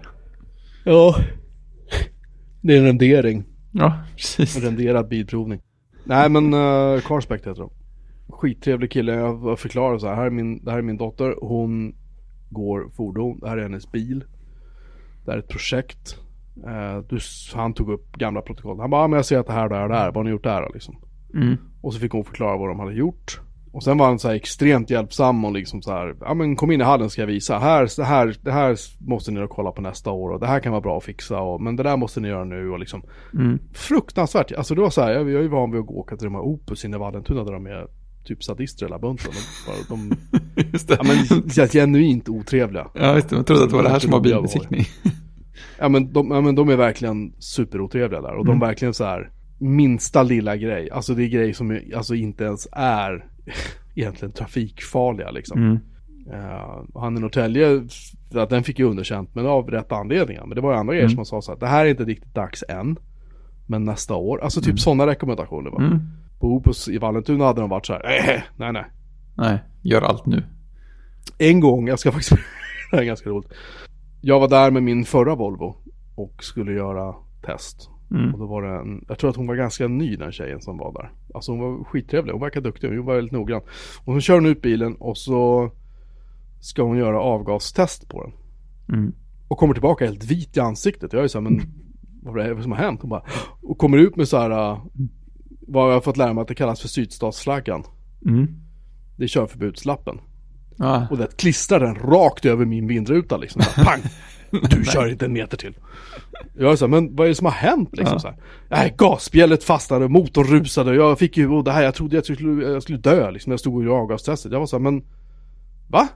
ja. Det är en rendering. Ja, precis. En renderad bilprovning. Nej men uh, Carspect heter de. Skittrevlig kille. Jag förklarar så här. här är min, det här är min dotter. Hon går fordon. Det här är hennes bil. Det här är ett projekt. Eh, du, han tog upp gamla protokoll. Han bara, ja, men jag ser att det här och det här och det här. Vad har ni gjort där liksom? Mm. Och så fick hon förklara vad de hade gjort. Och sen var han så här extremt hjälpsam och liksom så här, ja men kom in i hallen ska jag visa. Här, det här, det här måste ni kolla på nästa år och det här kan vara bra att fixa och men det där måste ni göra nu och liksom Mm. fruktansvärt. Alltså det var så här, jag, jag är van vid att gå åka till de här Opus inne i Vallentuna där de är typ sadister hela bunten. De, bara, de, Just det. ja men genuint otrevliga. Ja, just det. Man trodde att det var det här som var bilbesiktning. Ja men de, ja, men de är verkligen superotrevliga där och Mm. de verkligen så här minsta lilla grej, alltså det är grej som alltså inte ens är egentligen trafikfarliga liksom. Mm. Eh, och han i Norrtälje, att den fick ju underkänt men av rätt anledningar. Men det var ju andra grejer Mm. som han sa så att det här är inte riktigt dags än. Men nästa år. Alltså typ sådana rekommendationer va. Mm. På Opus i Vallentuna hade de varit så här, "Eh, nej nej. Nej, gör allt nu. En gång, jag ska faktiskt, det här är ganska roligt. Jag var där med min förra Volvo och skulle göra test. Mm. Och då var det en, jag tror att hon var ganska ny den tjejen som var där. Alltså hon var skittrevlig, hon verkade duktig, hon var väldigt noggrann. Och så kör hon ut bilen och så ska hon göra avgastest på den. Mm. Och kommer tillbaka helt vit i ansiktet. Jag är så här, men vad är det som har hänt? Hon bara, och kommer ut med så här, äh, vad jag har fått lära mig att det kallas för sydstatsflaggan. Mm. Det är körförbudslappen. Ja. Och det klistrar den rakt över min vindruta liksom. Bara, pang! Du kör inte en meter till. Jag är så här, men vad är det som har hänt liksom Ja. så här? Nej, gasspjället fastnade, motorn rusade, jag fick ju, och det här, jag trodde jag skulle, jag skulle dö liksom. Jag stod och gjorde avgastestet. Jag var så här, men Va?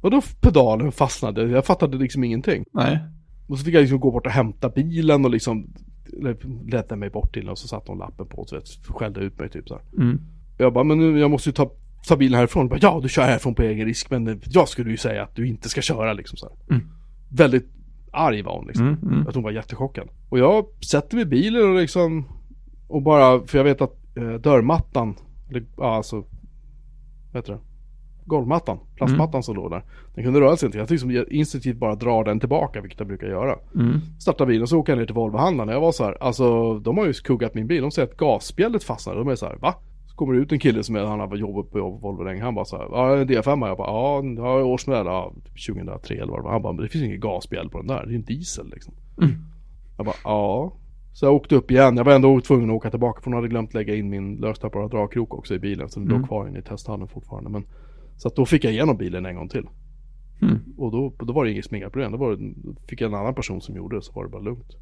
Vadå pedalen fastnade? Jag fattade liksom ingenting. Nej. Och så fick jag liksom gå bort och hämta bilen och liksom ledde mig bort till den och så satte hon lappen på och så vet, skällde ut mig typ så. Mm. Jag bara, men nu, jag måste ju ta, ta bilen härifrån. Bara, ja, du kör härifrån på egen risk, men jag skulle ju säga att du inte ska köra liksom så här. Mm. Väldigt arg var hon liksom. Mm. Mm. Att hon var jättechockad. Och jag sätter mig i bilen och liksom, och bara, för jag vet att eh, dörrmattan, eller ja, alltså, vad heter det? Golvmattan, plastmattan som låg där. Den kunde röra sig inte. Jag liksom instinktivt bara drar den tillbaka, vilket jag brukar göra. Mm. Startar bilen och så åker jag ner till Volvohandlaren. Jag var så här, alltså de har ju kuggat min bil. De säger att gasspjället fastnade. De är så här, va? Kommer det ut en kille som är, han har jobbat på Volvo länge. Han bara så här, ja en D5. Jag bara, ja, ja årsmodell, ja, typ 2003 eller vad det var. Han bara, men det finns inget gasspjäll på den där. Det är en diesel liksom. Mm. Jag bara, ja. Så jag åkte upp igen. Jag var ändå tvungen att åka tillbaka för hon hade glömt lägga in min löstappbara dragkrok också i bilen. Så den Mm. låg kvar inne i testhallen fortfarande. Men, så att då fick jag igenom bilen en gång till. Mm. Och då, då var det inget smingarproblem. Då var det, fick jag en annan person som gjorde det så var det bara lugnt.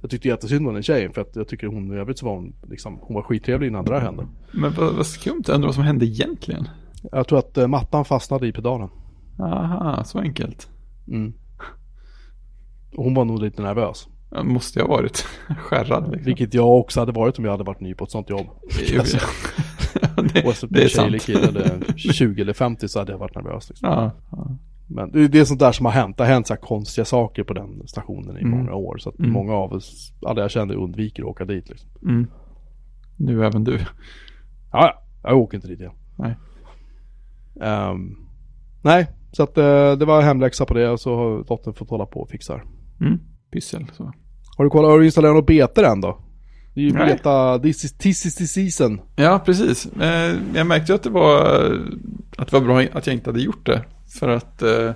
Jag tyckte jättesynd om den tjejen för att jag tycker hon i övrigt så var hon liksom, hon var skittrevlig innan det där hände. Men vad, vad skumt, undrar vad som hände egentligen. Jag tror att eh, mattan fastnade i pedalen. Aha, så enkelt. Mm. Hon var nog lite nervös. Ja, Måste jag ha varit skärrad liksom. Vilket jag också hade varit om jag hade varit ny på ett sånt jobb. Jo, ja. det, Oavsett om det är sant. kille eller 20 eller 50 så hade jag varit nervös. Liksom. Ja, ja. Men det är det är sånt där som har hänt. Det har hänt så här konstiga saker på den stationen i Mm. många år. Så att Mm. många av oss, alla jag känner undviker att åka dit liksom. Mm. Nu även du. Ja, ja. Jag åker inte dit igen. Nej. Ehm, nej, så att eh, det var hemläxa på det och så har dottern fått hålla på och fixa. Mm. Pyssel så. Har du kollat, har du installerat något beta än då? Det är ju beta, this is, this is the season. Ja, precis. Eh, jag märkte ju att det var, att det var bra att jag inte hade gjort det. För att eh,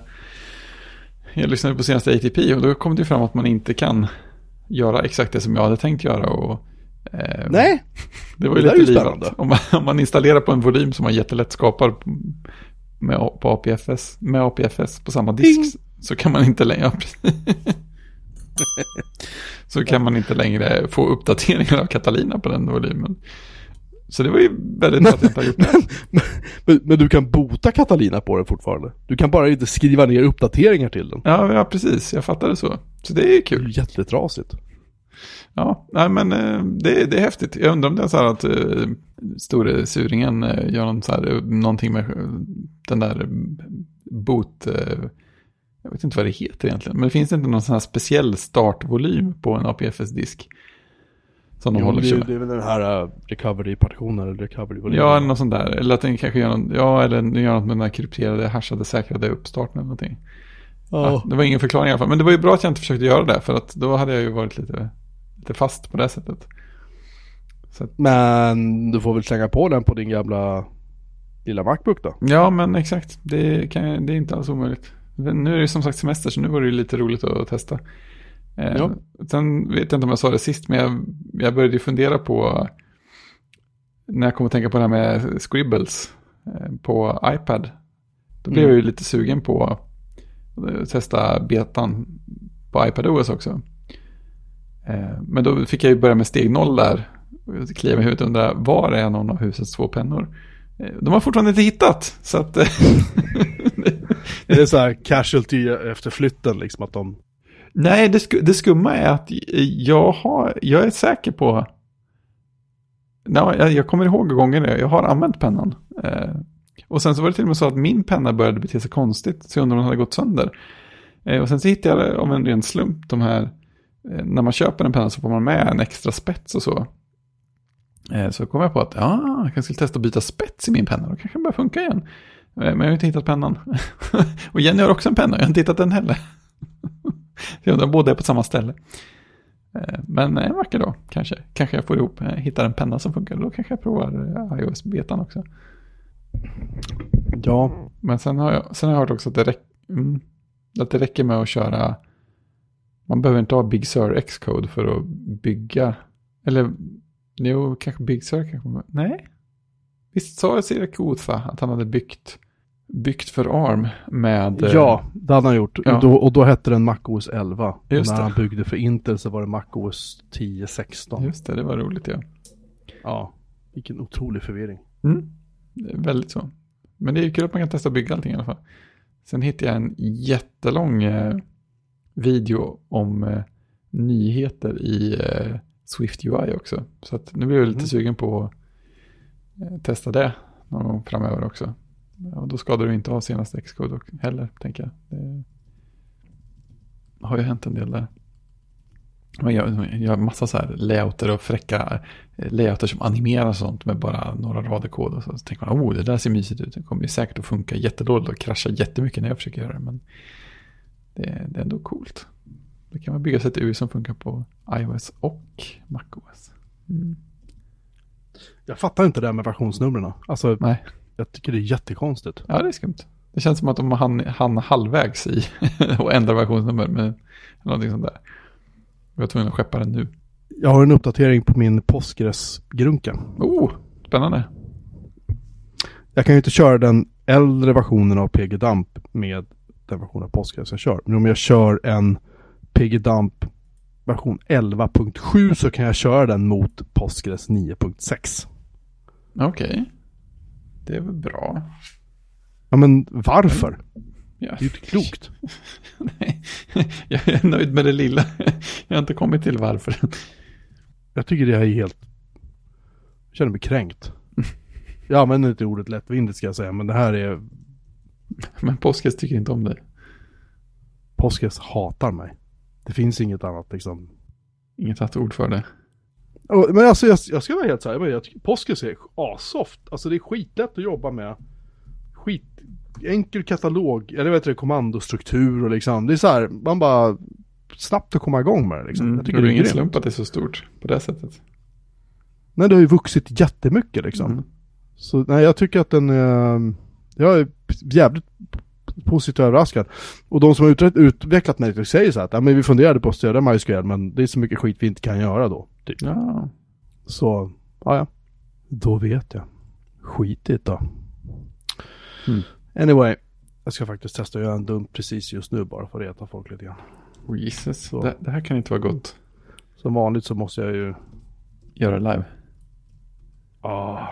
jag lyssnade på senaste ATP och då kom det fram att man inte kan göra exakt det som jag hade tänkt göra. Och, eh, Nej, det var ju det lite ju livat. Om man, om man installerar på en volym som man jättelätt skapar med, på APFS, med APFS på samma disk Ding. så kan man inte längre, så kan man inte längre få uppdateringar av Catalina på den volymen. Så det var ju väldigt bra att jag inte har gjort det. men, men du kan bota Catalina på den fortfarande. Du kan bara inte skriva ner uppdateringar till den. Ja, ja, precis. Jag fattade så. Så det är Det är kul. jättetrasigt. Ja, nej, men eh, det, det är häftigt. Jag undrar om det är så här att uh, store suringen eh, gör någon så här, någonting med den där boot... eh, jag vet inte vad det heter egentligen. Men det finns inte någon sån här speciell startvolym på en APFS-disk. Som de Jo, håller det, sig är, med. det är väl den här uh, recovery-partitionen eller recovery Ja, eller något sånt där. Eller att den kanske gör något, ja, eller gör något med den där krypterade, hashade, säkrade uppstarten eller någonting. Ja, ja. det var ingen förklaring i alla fall. Men det var ju bra att jag inte försökte göra det. För att då hade jag ju varit lite, lite fast på det sättet. Så att, Men du får väl slänga på den på din gamla lilla Macbook då? ja, men exakt. Det, kan, det är inte alls omöjligt. Nu är det ju som sagt semester så nu var det ju lite roligt att testa. Eh, Ja. Sen vet jag inte om jag sa det sist, men jag, jag började fundera på när jag kom att tänka på det här med scribbles eh, på iPad. Då blev Mm. jag ju lite sugen på att testa betan på iPadOS också. Eh, Men då fick jag ju börja med steg noll där. Och Klia mig i huvudet och undra, var är någon av husets två pennor? De har fortfarande inte hittat. Så att... eh, Är det så här casualty efter flytten liksom att de... Nej, det, sk det skumma är att jag, har, jag är säker på No, jag, jag kommer ihåg gånger jag har använt pennan. Eh, och sen så var det till och med så att min penna började bete sig konstigt. Så jag undrade om den hade gått sönder. Eh, och sen så hittade jag av en ren slump de här. Eh, när man köper en penna så får man med en extra spets och så. Eh, så kom jag på att ja, jag kanske skulle testa att byta spets i min penna. Då kanske den börjar funka igen. Eh, men jag har inte hittat pennan. och Jenny har också en penna, jag har inte hittat den heller. båda är på samma ställe. Eh, Men en vacker dag kanske. Kanske jag får ihop, eh, hittar en penna som funkar. Då kanske jag provar eh, iOS-betan också. Ja, Men sen har jag, sen har jag hört också att det, räck, mm, att det räcker med att köra. Man behöver inte ha Big Sur Xcode för att bygga. Eller jo, kanske Big Sur kanske. Nej. Visst sa Sirek Utha att han hade byggt, byggt för ARM med. eh, ja, det hade han gjort. Ja. Och, då, och då hette den MacOS 11. Och Just när det. han byggde för Intel så var det MacOS 10, 16. Just det, det var roligt ja. Ja, vilken otrolig förvirring. Mm. Väldigt så. Men det är kul att man kan testa att bygga allting i alla fall. Sen hittade jag en jättelång eh, video om eh, nyheter i eh, Swift UI också. Så nu blir jag lite Mhm. sugen på att eh, testa det någon gång framöver också. Och då skadar du inte ha senaste Xcode och- heller, tänker jag. Det har ju hänt en del där. Man gör, man gör massa så här layouter och fräcka eh, layouter som animerar och sånt med bara några rader kod. Och så, så tänker man, oh det där ser mysigt ut. Det kommer ju säkert att funka jättedåligt och krascha jättemycket när jag försöker göra det. Men det, det är ändå coolt. Då kan man bygga sig ett UI som funkar på iOS och MacOS. Mm. Jag fattar inte det här med versionsnumren. Alltså, Nej, jag tycker det är jättekonstigt. ja det är skumt. Det känns som att de hann, hann halvvägs i och ändra versionsnummer med någonting sånt där. Jag var tvungen att skeppa den nu. Jag har en uppdatering på min Postgres-grunka. Oh, spännande. Jag kan ju inte köra den äldre versionen av PG-Dump med den version av Postgres jag kör. Men om jag kör en PG-Dump version 11.7 så kan jag köra den mot Postgres 9.6. Okej. Det är väl bra. Ja men varför? Ja. Det är ju inte klokt. Nej, jag är nöjd med det lilla. Jag har inte kommit till varför. Jag tycker det här är helt... Jag känner mig kränkt. Jag använder inte ordet lättvindigt ska jag säga, men det här är... Men Påskes tycker inte om dig. Postgres hatar mig. Det finns inget annat liksom. Inget annat ord för det. Men alltså jag, jag ska vara helt så här, men jag tycker Postgres är assoft. Alltså det är skitlätt att jobba med. Skit... Enkel katalog, eller vet du, kommandostruktur och liksom. Det är så här, man bara... Snabbt att komma igång med det liksom. Mm, jag tycker det det är ingen slump att det är så stort på det sättet. Nej, det har ju vuxit jättemycket liksom. Mm. Så nej, jag tycker att den är... Jag är jävligt positivt överraskad. Och de som har utvecklat, utvecklat Netflix säger så här att ja, men vi funderade på att stödja MySQL men det är så mycket skit vi inte kan göra då. Typ. Ja, Så, ja ja. Då vet jag. Skitigt då. Mm. Anyway. Jag ska faktiskt testa att göra en dump precis just nu bara för att reta folk lite grann. oh, Jesus. Det, det här kan inte vara gott. Som vanligt så måste jag ju... Göra live. Ah,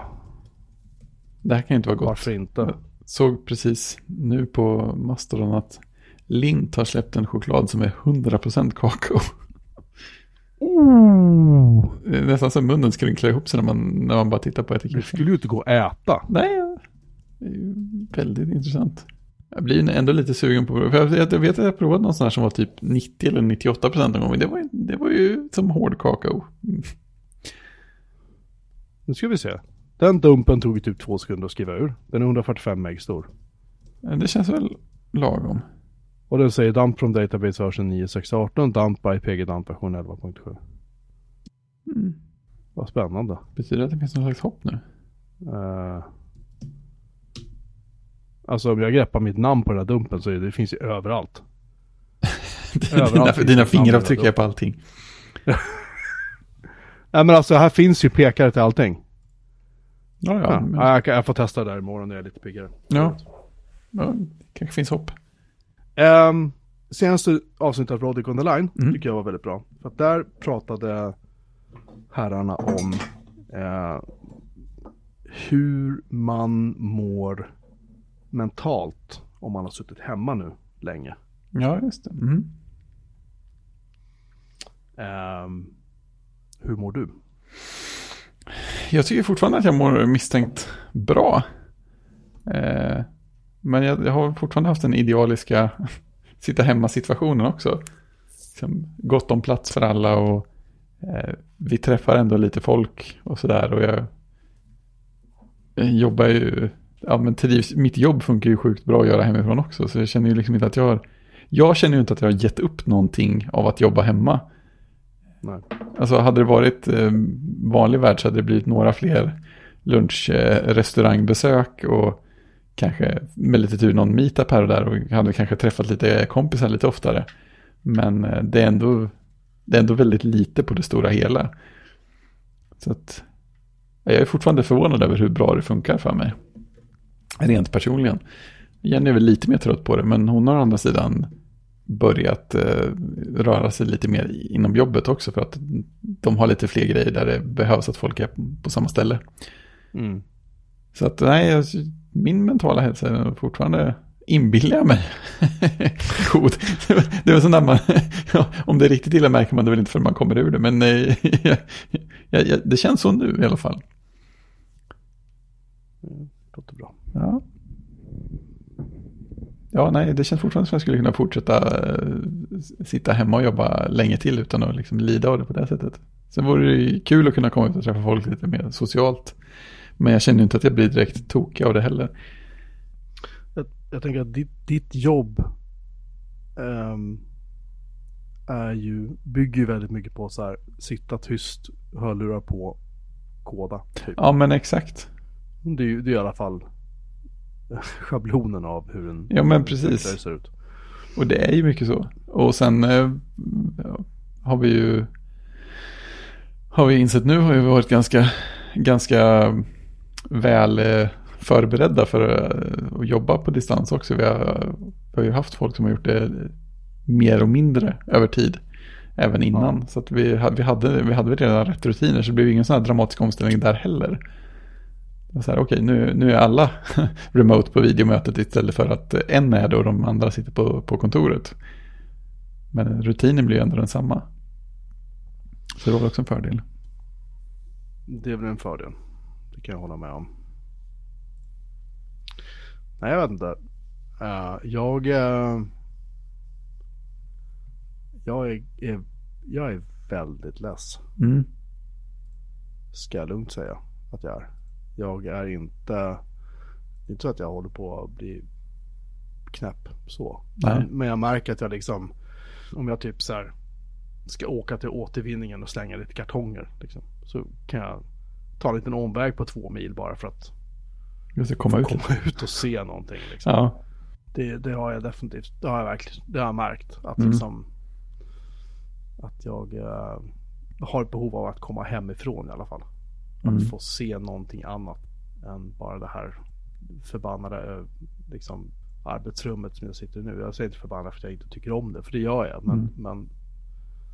Det här kan inte vara gott. varför inte? Såg precis nu på Mastodon att Lint har släppt en choklad som är 100% kakao. Oh. Det är nästan så munnen skrynklar ihop sig när man, när man bara tittar på Det etiketten. skulle ju inte gå att äta. Nej, det är ju väldigt intressant. Jag blir ändå lite sugen på det. För jag, jag vet att jag provat någon sån här som var typ 90 eller 98 procent någon gång. Det var, det var ju som hård kakao. Nu ska vi se. Den dumpen tog typ två sekunder att skriva ur. Den är 145 meg stor. Det känns väl lagom. Och den säger dump from database version 9.6.18, dump by PG dump version 11.7. Mm. Vad spännande. Betyder det att det finns någon slags hopp nu? Uh, alltså om jag greppar mitt namn på den här dumpen så är det, det finns ju överallt. dina Överallt dina det fingeravtryck är på allting. Nej men alltså här finns ju pekare till allting. Ja, ja. Ja, men, ja, jag, jag får testa det där imorgon när jag är lite piggare. ja. ja det kanske finns hopp. Um, senaste avsnittet av Rodic on the line Mm. tycker jag var väldigt bra. För att där pratade herrarna om eh, hur man mår mentalt om man har suttit hemma nu länge. Ja, just det. Mm. Ehm, hur mår du? Jag tycker fortfarande att jag mår misstänkt bra. Eh, men jag, jag, har fortfarande haft den idealiska sitta hemma-situationen också. Liksom, gott om plats för alla och eh, vi träffar ändå lite folk och sådär. Och jag, jag jobbar ju, ja men trivs, mitt jobb funkar ju sjukt bra att göra hemifrån också. Så jag känner ju liksom inte att jag har, jag känner ju inte att jag har gett upp någonting av att jobba hemma. Nej. Alltså hade det varit eh, vanlig värld så hade det blivit några fler lunchrestaurangbesök eh, och kanske med lite tur någon meetup här och där och hade kanske träffat lite kompisar lite oftare. Men eh, det är ändå, det är ändå väldigt lite på det stora hela. Så att jag är fortfarande förvånad över hur bra det funkar för mig. Rent personligen. Jenny är väl lite mer trött på det, men hon har å andra sidan börjat eh, röra sig lite mer inom jobbet också för att de har lite fler grejer där det behövs att folk är på samma ställe. Mm. Så att nej, min mentala hälsa är fortfarande inbillar jag mig god. Det var sån där man, ja, om det är riktigt illa märker man det väl inte förrän man kommer ur det, men nej, jag, jag, det känns så nu i alla fall. Mm, låter bra. Ja. Ja, nej, det känns fortfarande som att jag skulle kunna fortsätta äh, sitta hemma och jobba länge till utan att liksom lida av det på det sättet. Sen vore det kul att kunna komma ut och träffa folk lite mer socialt. Men jag känner inte att jag blir direkt tokig av det heller. Jag, jag tänker att ditt, ditt jobb um, är ju, bygger ju väldigt mycket på så här, sitta tyst, hörlurar på, koda. Typ. Ja men exakt. Det är ju det är i alla fall schablonen av hur en ja, men precis. ser ut. Och det är ju mycket så. Och sen eh, har vi ju har vi insett nu har vi varit ganska, ganska väl eh, förberedda för eh, att jobba på distans också. Vi har, vi har ju haft folk som har gjort det mer och mindre över tid. Även innan. Ja. Så att vi, vi, hade, vi hade redan rätt rutiner så det blev ingen sån här dramatisk omställning där heller. okej, okay, nu, nu är alla remote på videomötet istället för att en är det och de andra sitter på, på kontoret. Men rutinen blir ju ändå densamma. Så det var också en fördel. Det är väl en fördel. Det kan jag hålla med om. Nej, jag vet inte. Uh, jag... Uh, jag, är, är, jag är väldigt less. Mm. Ska jag lugnt säga att jag är. Jag är inte... Det är inte så att jag håller på att bli knäpp så. Men, men, jag märker att jag liksom... Om jag typ så här ska åka till återvinningen och slänga lite kartonger. Liksom, så kan jag ta en liten omväg på två mil bara för att Just komma, ut. komma ut och se någonting. Liksom. Ja. Det, det, har jag definitivt, det har jag verkligen, det har jag märkt. Att mm. liksom, att jag uh, har ett behov av att komma hemifrån i alla fall. Mm. Att få se någonting annat än bara det här förbannade uh, liksom, arbetsrummet som jag sitter i nu. Jag säger inte förbannad för att jag inte tycker om det, för det gör jag. Men, mm. men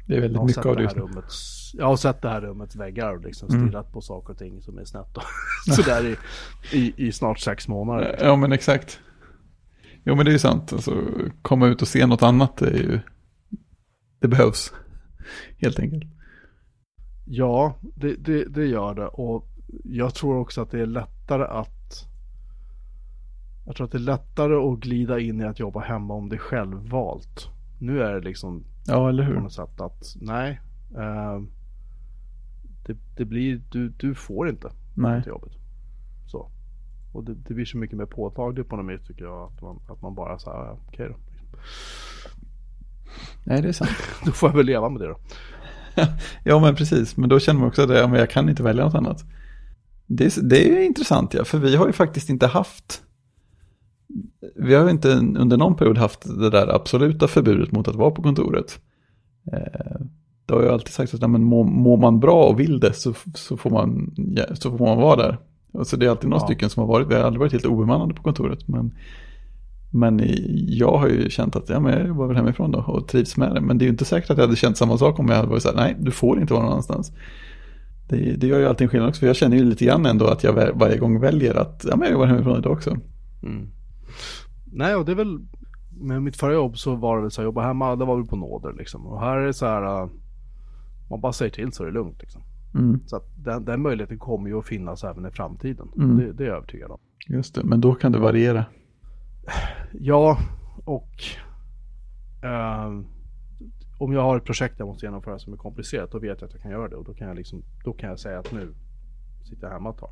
det är väldigt mycket av det. Rummets, jag har sett det här rummets väggar och liksom mm. stirrat på saker och ting som är snett. Sådär i, i, i, snart sex månader. Ja men exakt. Jo men det är ju sant. Alltså, komma ut och se något annat är ju... Det behövs. Helt enkelt. Ja, det, det, det gör det. Och jag tror också att det är lättare att... Jag tror att det är lättare att glida in i att jobba hemma om det är självvalt. Nu är det liksom Ja, eller hur? På något sätt att nej. Uh, det, det, blir, du, du får inte nej. till jobbet. Så. Och det, det blir så mycket mer påtagligt på något vis tycker jag. Att man, att man bara säger, okej okay då. Nej, det är sant. då får jag väl leva med det då. ja, men precis. Men då känner man också att ja, men jag kan inte välja något annat. Det, det är intressant, ja. För vi har ju faktiskt inte haft vi har inte under någon period haft det där absoluta förbudet mot att vara på kontoret. Eh, det har ju alltid sagt att men mår, mår man bra och vill det så, så, får man, ja, så får man vara där. Alltså det är alltid några ja. stycken som har varit, vi har aldrig varit helt obemannade på kontoret. Men, men jag har ju känt att ja, men jag jobbar väl hemifrån då och trivs med det. Men det är ju inte säkert att jag hade känt samma sak om jag hade varit så här, nej du får inte vara någon annanstans. Det, det gör ju alltid en skillnad också, för jag känner ju lite grann ändå att jag varje gång väljer att ja, men jag jobbar hemifrån idag också. Mm. Nej, och det är väl med mitt förra jobb så var det väl så här, jobba hemma, det var väl på nåder liksom. Och här är det så här, uh, man bara säger till så är det lugnt liksom. Mm. Så att den, den möjligheten kommer ju att finnas även i framtiden. Mm. Det, det är jag övertygad om. Just det, men då kan det variera. Ja, och ehm, om jag har ett projekt jag måste genomföra som är komplicerat, då vet jag att jag kan göra det. Och då kan jag, liksom, då kan jag säga att nu sitter jag hemma ett tag.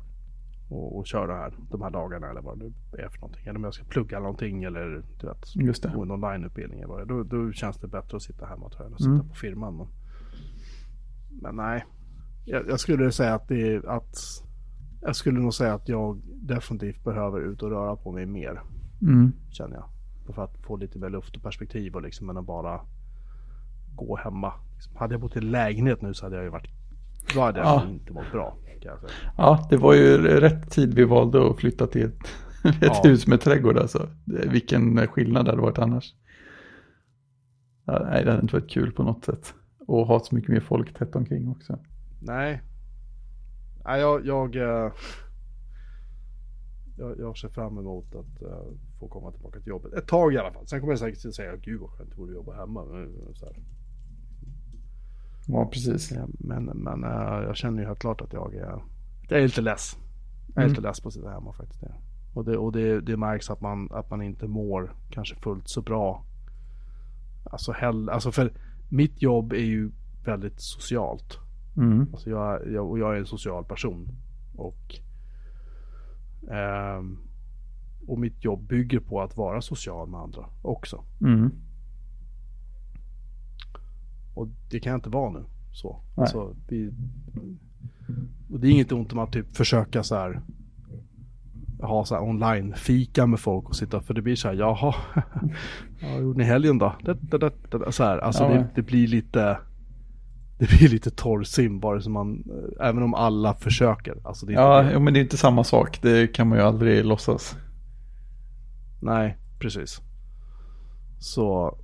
Och, och kör det här, de här dagarna eller vad det nu är för någonting. Eller om jag ska plugga någonting eller du vet, Just det. gå en onlineutbildning eller vad det är. Då, då känns det bättre att sitta hemma tror jag, än att sitta Mm. på firman. Men, men nej, jag, jag skulle säga att det är att jag skulle nog säga att jag definitivt behöver ut och röra på mig mer Mm. känner jag. För att få lite mer luft och perspektiv och liksom än att bara gå hemma. Liksom, hade jag bott i en lägenhet nu så hade jag ju varit, då hade jag Ja. inte mått bra. Kan jag säga. Ja, det var ju rätt tid vi valde att flytta till ett, ett Ja. hus med trädgård alltså. Vilken skillnad det hade varit annars. Ja, nej, det hade inte varit kul på något sätt. Och ha så mycket mer folk tätt omkring också. Nej. Nej, jag, jag, eh, jag, jag ser fram emot att eh, få komma tillbaka till jobbet. Ett tag i alla fall. Sen kommer jag säkert säga, gud vad skönt det vore att jobba hemma. Så här. Ja, precis. Ja, Men, men eh, jag känner ju helt klart att jag är, jag är lite less. Jag är Mm. lite less på att sitta hemma faktiskt. Och, det, och det, det märks att man, att man inte mår kanske fullt så bra. Alltså, hell, alltså för mitt jobb är ju väldigt socialt. Mm. Alltså jag, jag, och jag är en social person. Och, ehm, och mitt jobb bygger på att vara social med andra också. Mm. Och det kan jag inte vara nu. Så. Alltså, vi, och det är inget ont om att typ försöka så här ha så online-fika med folk och sitta, för det blir så här, jaha, ja, vad gjorde ni helgen då? Det, det, det, det, så här, alltså Ja. det, det blir lite, det blir lite torrsim bara som man, även om alla försöker. Alltså Ja, jo, men det är inte samma sak. Det kan man ju aldrig låtsas. Nej, precis. Så,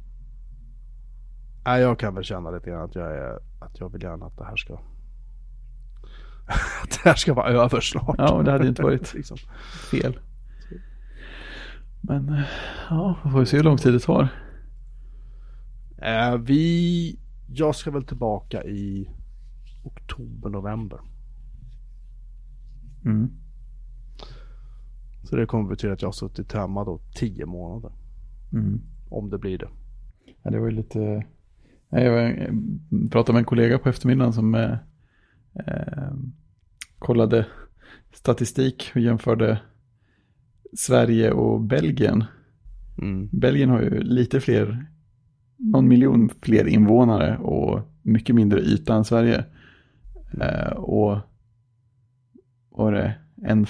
nej, jag kan väl känna lite grann att jag är, att jag vill gärna att det här ska, att det här ska vara över snart. Ja, det hade ju inte varit liksom. fel. Men ja, vi får se hur lång tid det tar. Eh, vi, jag ska väl tillbaka i oktober, november. Mm. Så det kommer betyda att jag har suttit hemma då tio månader. Mm. Om det blir det. Ja, det var ju lite... Jag pratade med en kollega på eftermiddagen som eh, eh, kollade statistik och jämförde Sverige och Belgien. Mm. Belgien har ju lite fler, någon miljon fler invånare och mycket mindre yta än Sverige. Eh, och var det en,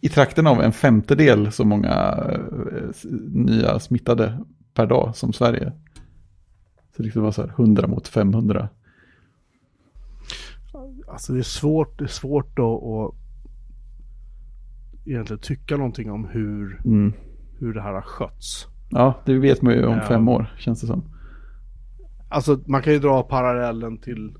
i- trakten av en femtedel så många eh, nya smittade per dag som Sverige. Så det var så här 100 mot 500. Alltså det är svårt, det är svårt att, att egentligen tycka någonting om hur, Mm. hur det här har skötts. Ja, det vet man ju om fem år känns det som. Alltså man kan ju dra parallellen till,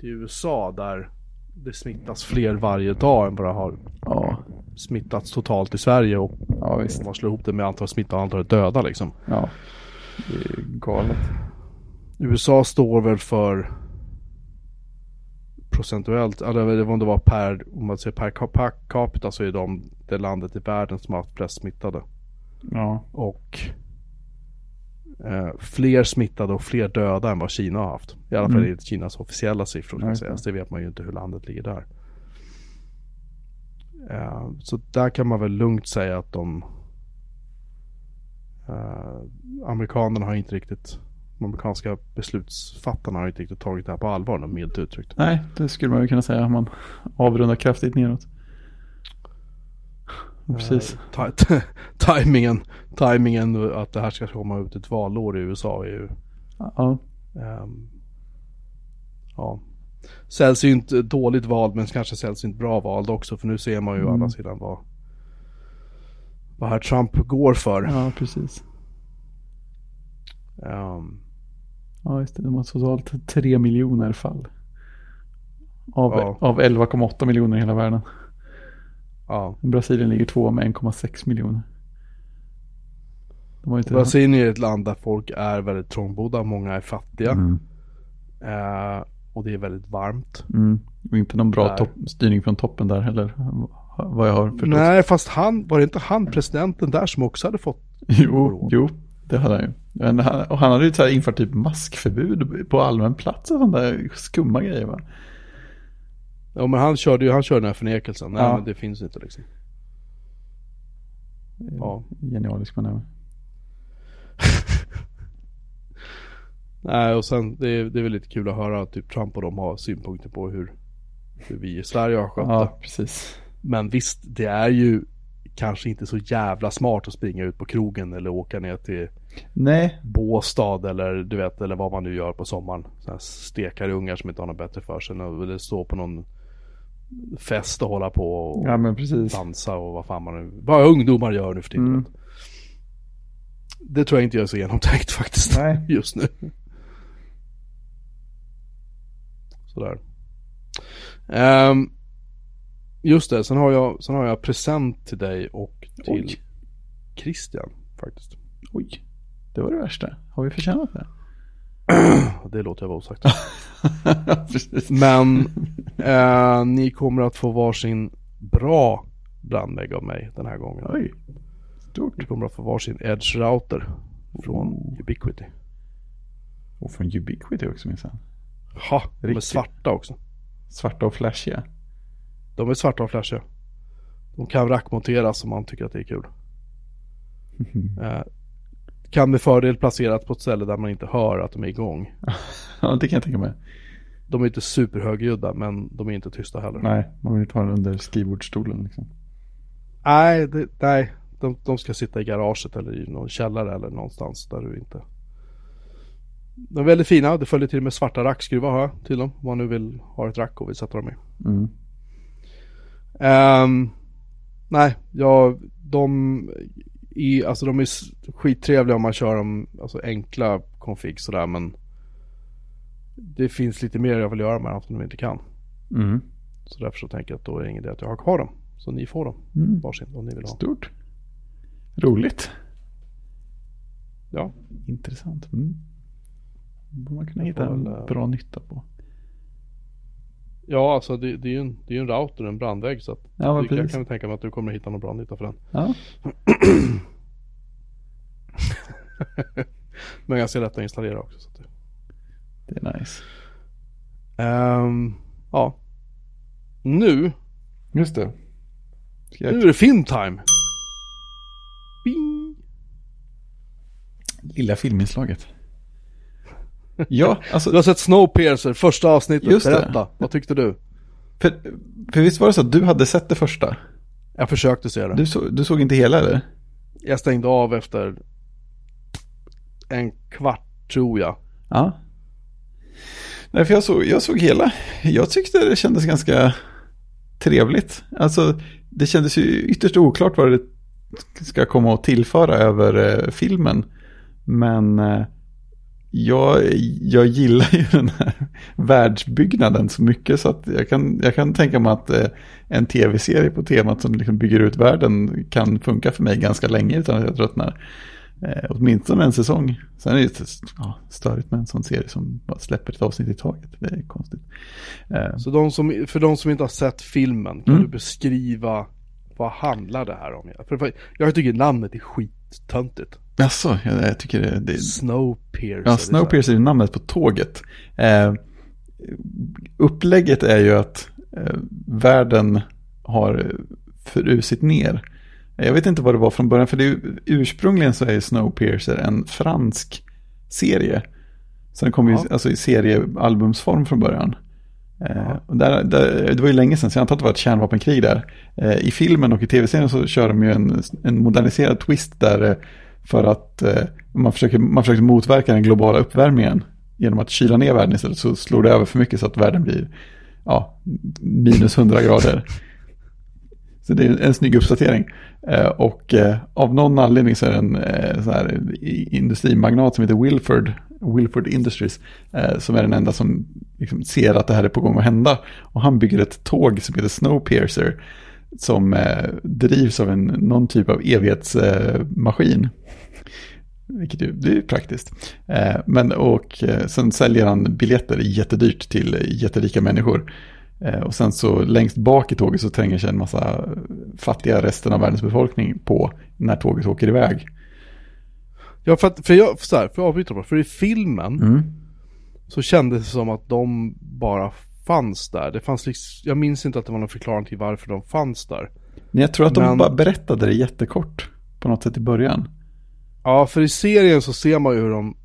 till USA där det smittas fler varje dag än vad det har Ja, smittats totalt i Sverige och ja om man slår ihop det med antal smittade och antalet döda liksom. Ja, det är galet. USA står väl för procentuellt, eller om det var per, om man säger per, ca- per capita så är de det landet i världen som har haft flest smittade. Ja, Och eh, fler smittade och fler döda än vad Kina har haft. I alla fall Mm. enligt Kinas officiella siffror ska Ja, sägas. Det vet man ju inte hur landet ligger där. Eh, så där kan man väl lugnt säga att de eh, amerikanerna har inte riktigt de amerikanska beslutsfattarna har inte riktigt tagit det här på allvar, milt uttryckt. nej, det skulle man ju kunna säga om man avrundar kraftigt neråt. Precis. Ta- t- timingen, timingen att det här ska komma ut ett valår i USA är ju Ja, Ehm, ja. Sällsynt dåligt vald men kanske sällsynt bra vald också för nu ser man ju å andra sidan vad vad här Trump går för. ja, precis. Ehm, Ja, just det. De har totalt 3 miljoner fall. Av, Ja. av 11,8 miljoner i hela världen. ja. Brasilien ligger två med 1,6 miljoner. Brasilien är ett land där folk är väldigt trångbodda, många är fattiga. Mm. Eh, Och det är väldigt varmt. Mm. Och inte någon bra topp, styrning från toppen där heller. Vad jag har förstått. Nej, fast han, var det inte han, presidenten där, som också hade fått? Jo, jo, det hade han ju. Men han, och han hade ju så här infört typ maskförbud på allmän plats och sådana där skumma grejer va. Ja, men han körde ju, han körde den här förnekelsen. Nej, Ja. men det finns inte liksom. Ja. Genialisk man är. Nej, och sen det är, det är väl lite kul att höra att typ Trump och de har synpunkter på hur, hur vi i Sverige har skött det. Ja, precis. Men visst, det är ju kanske inte så jävla smart att springa ut på krogen eller åka ner till Nej, Båstad eller du vet, eller vad man nu gör på sommaren. Stekare ungar som inte har något bättre för sig. Eller stå på någon fest och hålla på och ja dansa och vad fan man nu, vad ungdomar gör nu för tiden. Mm. Det tror jag inte jag är så genomtänkt faktiskt. Nej. Just nu. Sådär. Ehm, just det, sen har, jag, sen har jag present till dig och till Oj. Christian faktiskt. Oj, det var det värsta. Har vi förtjänat det? Det låter jag vara osagt. Men eh, ni kommer att få varsin bra brandvägg av mig den här gången. Oj, stort. Ni kommer att få varsin Edge Router från Ubiquity. Och från Ubiquity också minsann. Ha, de är svarta också. Svarta och flashiga. De är svarta och flashiga. De kan rackmonteras om man tycker att det är kul. Eh, kan med fördel placeras på ett ställe där man inte hör att de är igång. Ja, det kan jag tänka mig. De är inte superhögljudda men de är inte tysta heller. Nej, man vill inte ha den under skrivbordsstolen liksom. Nej, det, nej. De, de ska sitta i garaget eller i någon källare eller någonstans där du inte... De är väldigt fina. Det följer till med svarta rackskruvar har jag till dem. Om man nu vill ha ett rack och vill sätta dem i. Mm. Ehm, nej, ja, de är, alltså de är skittrevliga om man kör dem, alltså enkla config sådär men det finns lite mer jag vill göra med dem som de inte kan. Mm. Så därför så tänker jag att då är det ingen idé att jag har kvar dem. Så ni får dem Mm. varsin om ni vill ha. Stort. Roligt. Ja, Intressant. Mm. borde man kunna Jag hitta en eh, bra nytta på. Ja alltså det, det är ju en, det är ju en router, en brandvägg så att Ja, det, jag kan tänka mig att du kommer hitta någon bra nytta för den. Ja, Men ganska lätt att installera också. Så att det, det är nice. Ehm, ja. Nu, Just det. Ska nu jag... är det filmtime. Bing. Lilla filminslaget. Ja, Du alltså. har sett Snowpiercer, första avsnittet. Just det. Berätta, vad tyckte du? För, för visst var det så att du hade sett det första? Jag försökte se det. Du, så, du såg inte hela eller? Jag stängde av efter en kvart tror jag. Ja. Nej, för jag såg, jag såg hela. Jag tyckte det kändes ganska trevligt. Alltså, det kändes ju ytterst oklart vad det ska komma att tillföra över eh, filmen. Men eh, jag, jag gillar ju den här världsbyggnaden så mycket så att jag kan, jag kan tänka mig att eh, en tv-serie på temat som liksom bygger ut världen kan funka för mig ganska länge utan att jag tröttnar. Eh, åtminstone en säsong. Sen är det ja, störigt med en sån serie som bara släpper ett avsnitt i taget. Det är konstigt. Eh, Så de som, för de som inte har sett filmen, kan Mm. du beskriva vad handlar det här om? Jag tycker namnet är skittöntigt. Jaså, jag, jag tycker det, det Snowpiercer. Ja, Snowpiercer är namnet på tåget. Eh, upplägget är ju att eh, världen har frusit ner. Jag vet inte vad det var från början, för det är ju, ursprungligen så är ju Snowpiercer en fransk serie. Så den kom ju Ja. alltså, i seriealbumsform från början. Eh, Ja. och där, där, det var ju länge sedan, så jag antar att det var ett kärnvapenkrig där. Eh, I filmen och i tv-serien så kör de ju en, en moderniserad twist där eh, för att eh, man, försöker, man försöker motverka den globala uppvärmningen genom att kyla ner världen istället så slår det över för mycket så att världen blir ja, minus 100 grader. Så det är en snygg uppdatering. Eh, och eh, av någon anledning så är det en eh, sån här industrimagnat som heter Wilford, Wilford Industries, eh, som är den enda som liksom ser att det här är på gång att hända. Och han bygger ett tåg som heter Snowpiercer, som eh, drivs av en, någon typ av evighetsmaskin. Vilket ju, det är ju praktiskt. Eh, men och eh, sen säljer han biljetter jättedyrt till jätterika människor. Eh, och sen så längst bak i tåget så tränger sig en massa fattiga resten av världens befolkning på när tåget åker iväg. Ja, för att, för jag, så här, för att avbryta bara, för i filmen Mm. så kändes det som att de bara fanns där. Det fanns liksom, jag minns inte att det var någon förklaring till varför de fanns där. Men jag tror att de Men- bara berättade det jättekort på något sätt i början. Ja, för i serien så ser man ju hur de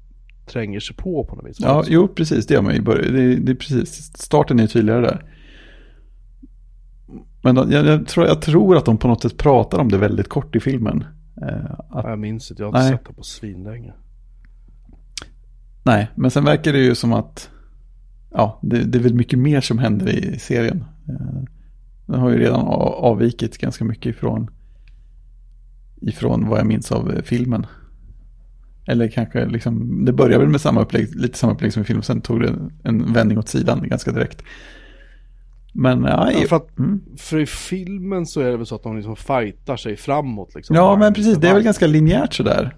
tränger sig på på något vis. Ja, jo, precis. Det gör man i början. Det, det är precis. Starten är tydligare där. Men de, jag, jag, tror, jag tror att de på något sätt pratar om det väldigt kort i filmen. Eh, att, Ja, jag minns inte, jag har inte Nej. sett det på svinlänge. nej, men sen verkar det ju som att ja, det, det är väl mycket mer som händer i serien. Eh, den har ju redan avvikit ganska mycket ifrån, ifrån vad jag minns av eh, filmen. Eller kanske liksom, det börjar väl med samma upplägg, lite samma upplägg som i filmen, sen tog det en vändning åt sidan ganska direkt. Men ja, Ja, för, att, mm. för i filmen så är det väl så att de liksom fightar sig framåt liksom. ja men precis, det är väl ganska linjärt sådär.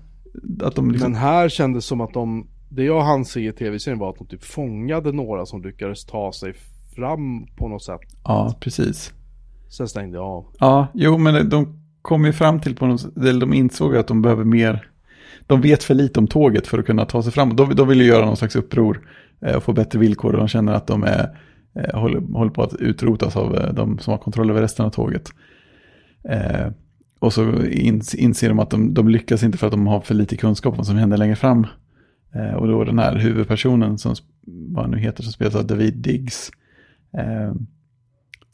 Att de liksom, Men här kändes som att de, det jag hann se i tv-serien var att de typ fångade några som lyckades ta sig fram på något sätt. ja precis. Sen stängde jag av. Ja, jo men de kom ju fram till på något eller de insåg att de behöver mer, de vet för lite om tåget för att kunna ta sig fram. De, de vill ju göra någon slags uppror eh, och få bättre villkor och de känner att de är, eh, håller, håller på att utrotas av eh, de som har kontroll över resten av tåget. Eh, och så ins, inser de att de, de lyckas inte för att de har för lite kunskap om vad som händer längre fram. Eh, och då den här huvudpersonen som, vad han nu heter, som spelas av David Diggs. Eh,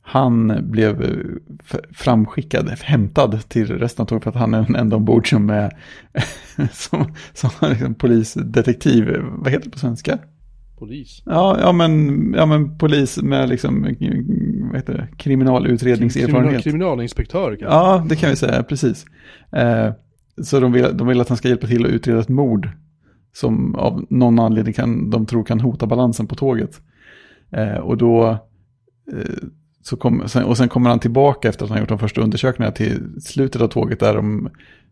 han blev eh, framskickad, hämtad till resten av tåget för att han är den enda ombord som är som, som liksom polisdetektiv. Vad heter det på svenska? Polis. Ja, ja, men, ja men polis med liksom, vad heter det, kriminalutredningserfarenhet. Kriminalinspektör kanske. Ja, det kan vi säga, precis. Eh, så de vill, de vill att han ska hjälpa till att utreda ett mord som av någon anledning kan, de tror kan hota balansen på tåget. Eh, och då, eh, så kom, sen, och sen kommer han tillbaka efter att han gjort de första undersökningarna till slutet av tåget där de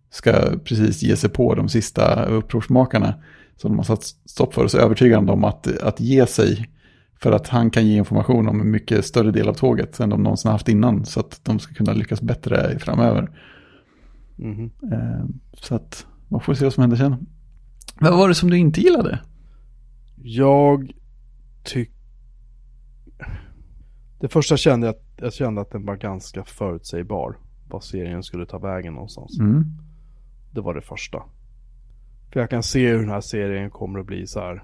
ska precis ge sig på de sista upprorsmakarna som de har satt stopp för. Och så övertygar han dem att, att ge sig för att han kan ge information om en mycket större del av tåget än de någonsin haft innan. Så att de ska kunna lyckas bättre framöver. Mhm. Eh, så att man får se vad som händer sen. Vad var det som du inte gillade? Jag tyck... Det första kände jag att jag kände att den var ganska förutsägbar. Vad serien skulle ta vägen någonstans. Mm. Det var det första. För jag kan se hur den här serien kommer att bli så här.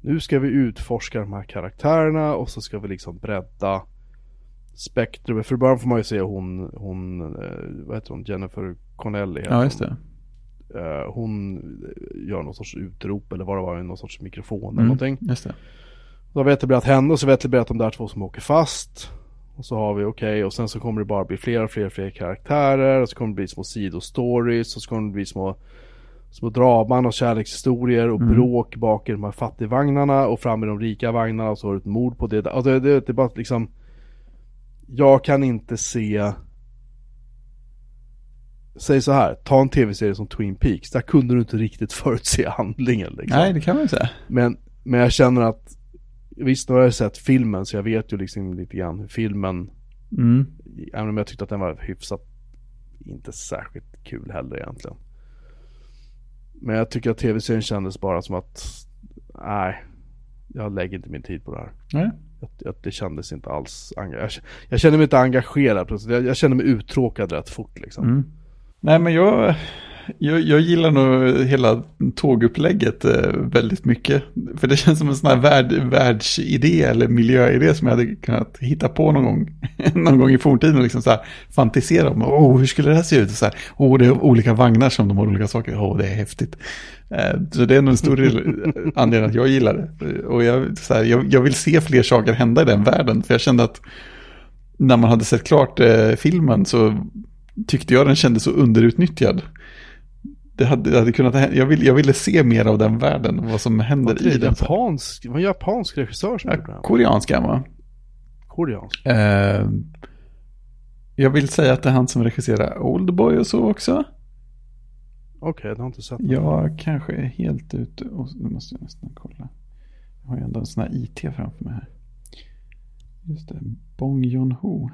Nu ska vi utforska de här karaktärerna och så ska vi liksom bredda spektrumet. För i början får man ju se hon, hon eh, vad heter hon, Jennifer Connelly Ja, just det. Eh, hon gör någon sorts utrop eller vad det var, någon sorts mikrofon eller Mm, någonting. Just det. Då har vi etablerat henne och så har vi etablerat de där två som åker fast. Och så har vi okej och sen så kommer det bara bli fler och fler och fler karaktärer och så kommer det bli små sidostories och så kommer det bli små Små draman och kärlekshistorier och bråk bak i de här fattigvagnarna och fram i de rika vagnarna och så har du ett mord på det. Alltså det, det, det är bara liksom Jag kan inte se Säg så här, ta en tv-serie som Twin Peaks. Där kunde du inte riktigt förutse handlingen liksom. Nej, det kan man ju säga. Men, men jag känner att Visst, nu har jag sett filmen så jag vet ju liksom lite grann hur filmen Mm. Även om jag tyckte att den var hyfsat Inte särskilt kul heller egentligen Men jag tycker att tv-serien kändes bara som att Nej Jag lägger inte min tid på det här Nej. jag, Det kändes inte alls jag, jag känner mig inte engagerad plötsligt. jag, jag känner mig uttråkad rätt fort liksom Mm. Nej, men jag, jag, jag gillar nog hela tågupplägget eh, väldigt mycket. För det känns som en sån här värld, världsidé eller miljöidé som jag hade kunnat hitta på någon gång. någon gång i forntiden och liksom så här fantisera om. Oh, hur skulle det här se ut? Och Så här, oh, det är olika vagnar som de har olika saker. Åh, oh, det är häftigt. Eh, så det är nog en stor eh, anledning att jag gillar det. Och jag, så här, jag, jag vill se fler saker hända i den världen. För jag kände att när man hade sett klart eh, filmen så tyckte jag den kändes så underutnyttjad. Det hade, det hade kunnat jag, vill, jag ville se mer av den världen, vad som händer det i den. japansk, en japansk regissör som Ja, den? koreanska va? Koreansk? Eh, jag vill säga att det är han som regisserar Oldboy och så också. Okej, det har inte sett. Jag kanske är helt ute och nu måste jag nästan kolla. Jag har ju ändå en sån här IT framför mig här. Just det, Bong Joon-Ho.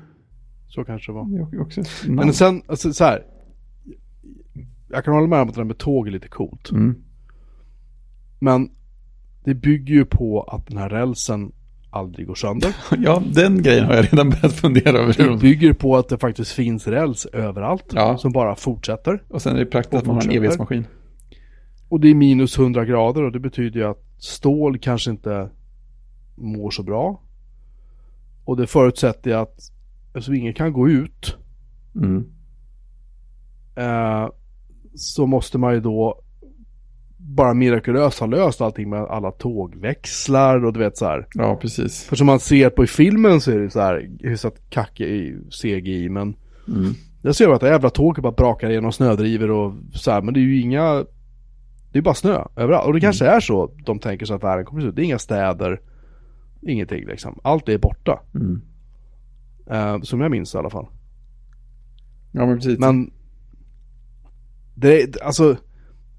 Så kanske det var. Det också Men sen, alltså så här. Jag kan hålla med om att det där med tåg är lite coolt. Mm. Men det bygger ju på att den här rälsen aldrig går sönder. Ja, den grejen har jag redan börjat fundera över. Det de- bygger på att det faktiskt finns räls överallt. Ja. Som bara fortsätter. Och sen är det praktiskt att man har en evighetsmaskin. Och det är minus 100 grader och det betyder ju att stål kanske inte mår så bra. Och det förutsätter ju att eftersom ingen kan gå ut Mm. eh, så måste man ju då bara mirakulöst ha löst allting med alla tågväxlar och du vet så här. Ja, precis. För som man ser på i filmen så är det så här hyfsat kackig i CGI men Mm. jag ser att det jävla tåget bara brakar igenom snödrivor och så här, men det är ju inga Det är bara snö överallt och det kanske är så de tänker sig att världen kommer se ut. Det är inga städer Ingenting liksom. Allt är borta. Mm. Eh, som jag minns i alla fall. Ja, men precis. Men det är, alltså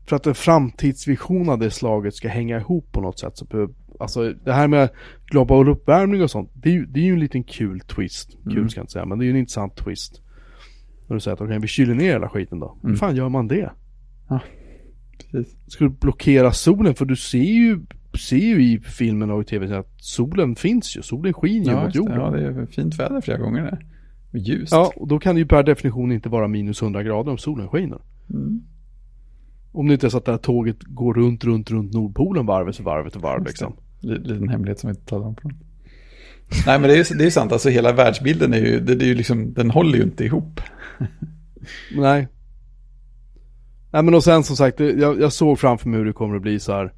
för att en framtidsvision av det slaget ska hänga ihop på något sätt så behöver, alltså det här med global uppvärmning och sånt, det är ju, det är ju en liten kul twist. Kul Mm. ska jag inte säga, men det är ju en intressant twist. När du säger att okej, vi kyler ner hela skiten då. Hur Mm. fan gör man det? precis. Ska du blockera solen? För du ser ju, ser ju i filmen och i tv att solen finns ju. Solen skiner ju Ja, mot det. jorden. ja, det är fint väder flera gånger där. Och ljust. Ja, och då kan det ju per definition inte vara minus 100 grader om solen skiner. Mm. Om det inte är så att det här tåget går runt, runt, runt Nordpolen varv efter varv efter varv Just liksom. Liten hemlighet som vi inte talar om. Nej, men det är ju det är sant. Alltså hela världsbilden är ju, det, det är ju liksom, den håller ju inte ihop. Nej. Nej men och sen som sagt, jag, jag såg framför mig hur det kommer att bli så här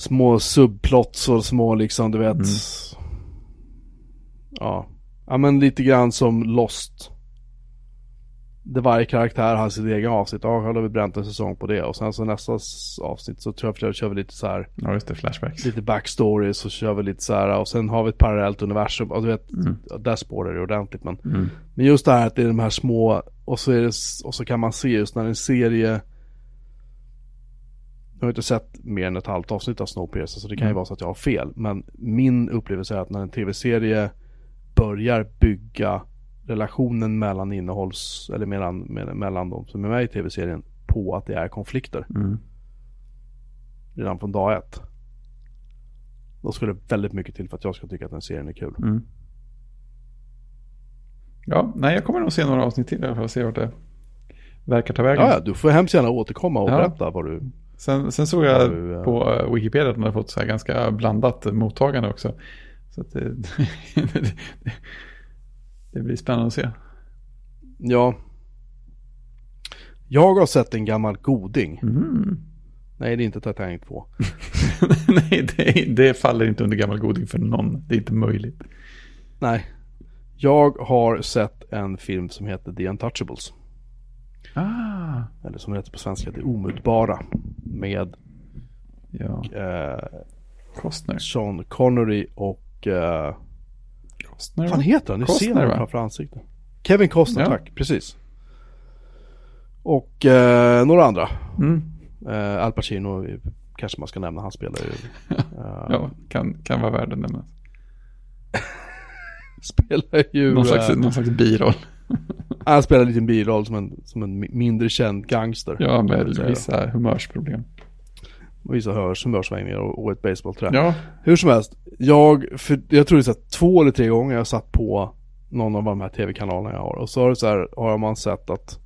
små subplots och små liksom, du vet. Mm. Ja. Ja men lite grann som Lost. Där varje karaktär har sitt egen avsnitt. Ja, då har vi bränt en säsong på det. Och sen så nästa avsnitt så tror jag att kör vi lite så här Ja, just det. Flashbacks. lite backstory så kör vi lite så här och sen har vi ett parallellt universum och du vet, Mm. där spårar det ordentligt men Mm. Men just det här att det är de här små och så är det och så kan man se just när en serie Jag har inte sett mer än ett halvt avsnitt av Snowpiercer så det kan ju Mm. vara så att jag har fel men min upplevelse är att när en tv-serie börjar bygga relationen mellan innehålls eller mellan, mellan de som är med i tv-serien på att det är konflikter Mm. redan från dag ett. Då skulle det väldigt mycket till för att jag ska tycka att den serien är kul. Mm. Ja, nej, jag kommer nog se några avsnitt till i alla fall och se vart det verkar ta vägen. Ja, du får hemskt gärna återkomma och Ja. berätta vad du... Sen, sen såg jag på eh, Wikipedia att den har fått så här ganska blandat mottagande också. Så att det, det, det blir spännande att se. Ja. Jag har sett en gammal goding. Mm. Nej, det är inte Titanic 2. Nej, det, det faller inte under gammal goding för någon. Det är inte möjligt. Nej. Jag har sett en film som heter The Untouchables. Ah, Eller som det heter på svenska, Det Omutbara. Med ja. eh, Costner. Sean Connery och... Eh, Costner, vad fan heter han? Ni Costner, ser honom framför ansiktet. Kevin Costner, Ja. tack. Precis. Och eh, några andra. Mm. Eh, Al Pacino eh, kanske man ska nämna. Han spelar ju... Eh, Ja, kan, kan vara värd att nämna. Spelar ju... Någon slags, eh, någon slags biroll. Han spelar en liten biroll som en, som en mi- mindre känd gangster. Ja, med vissa humörsproblem. Och vissa hörs, humörsvängningar och, och ett basebollträ. Ja, Hur som helst, jag, för jag tror det är två eller tre gånger jag satt på någon av de här tv-kanalerna jag har. Och så har så här, har man sett att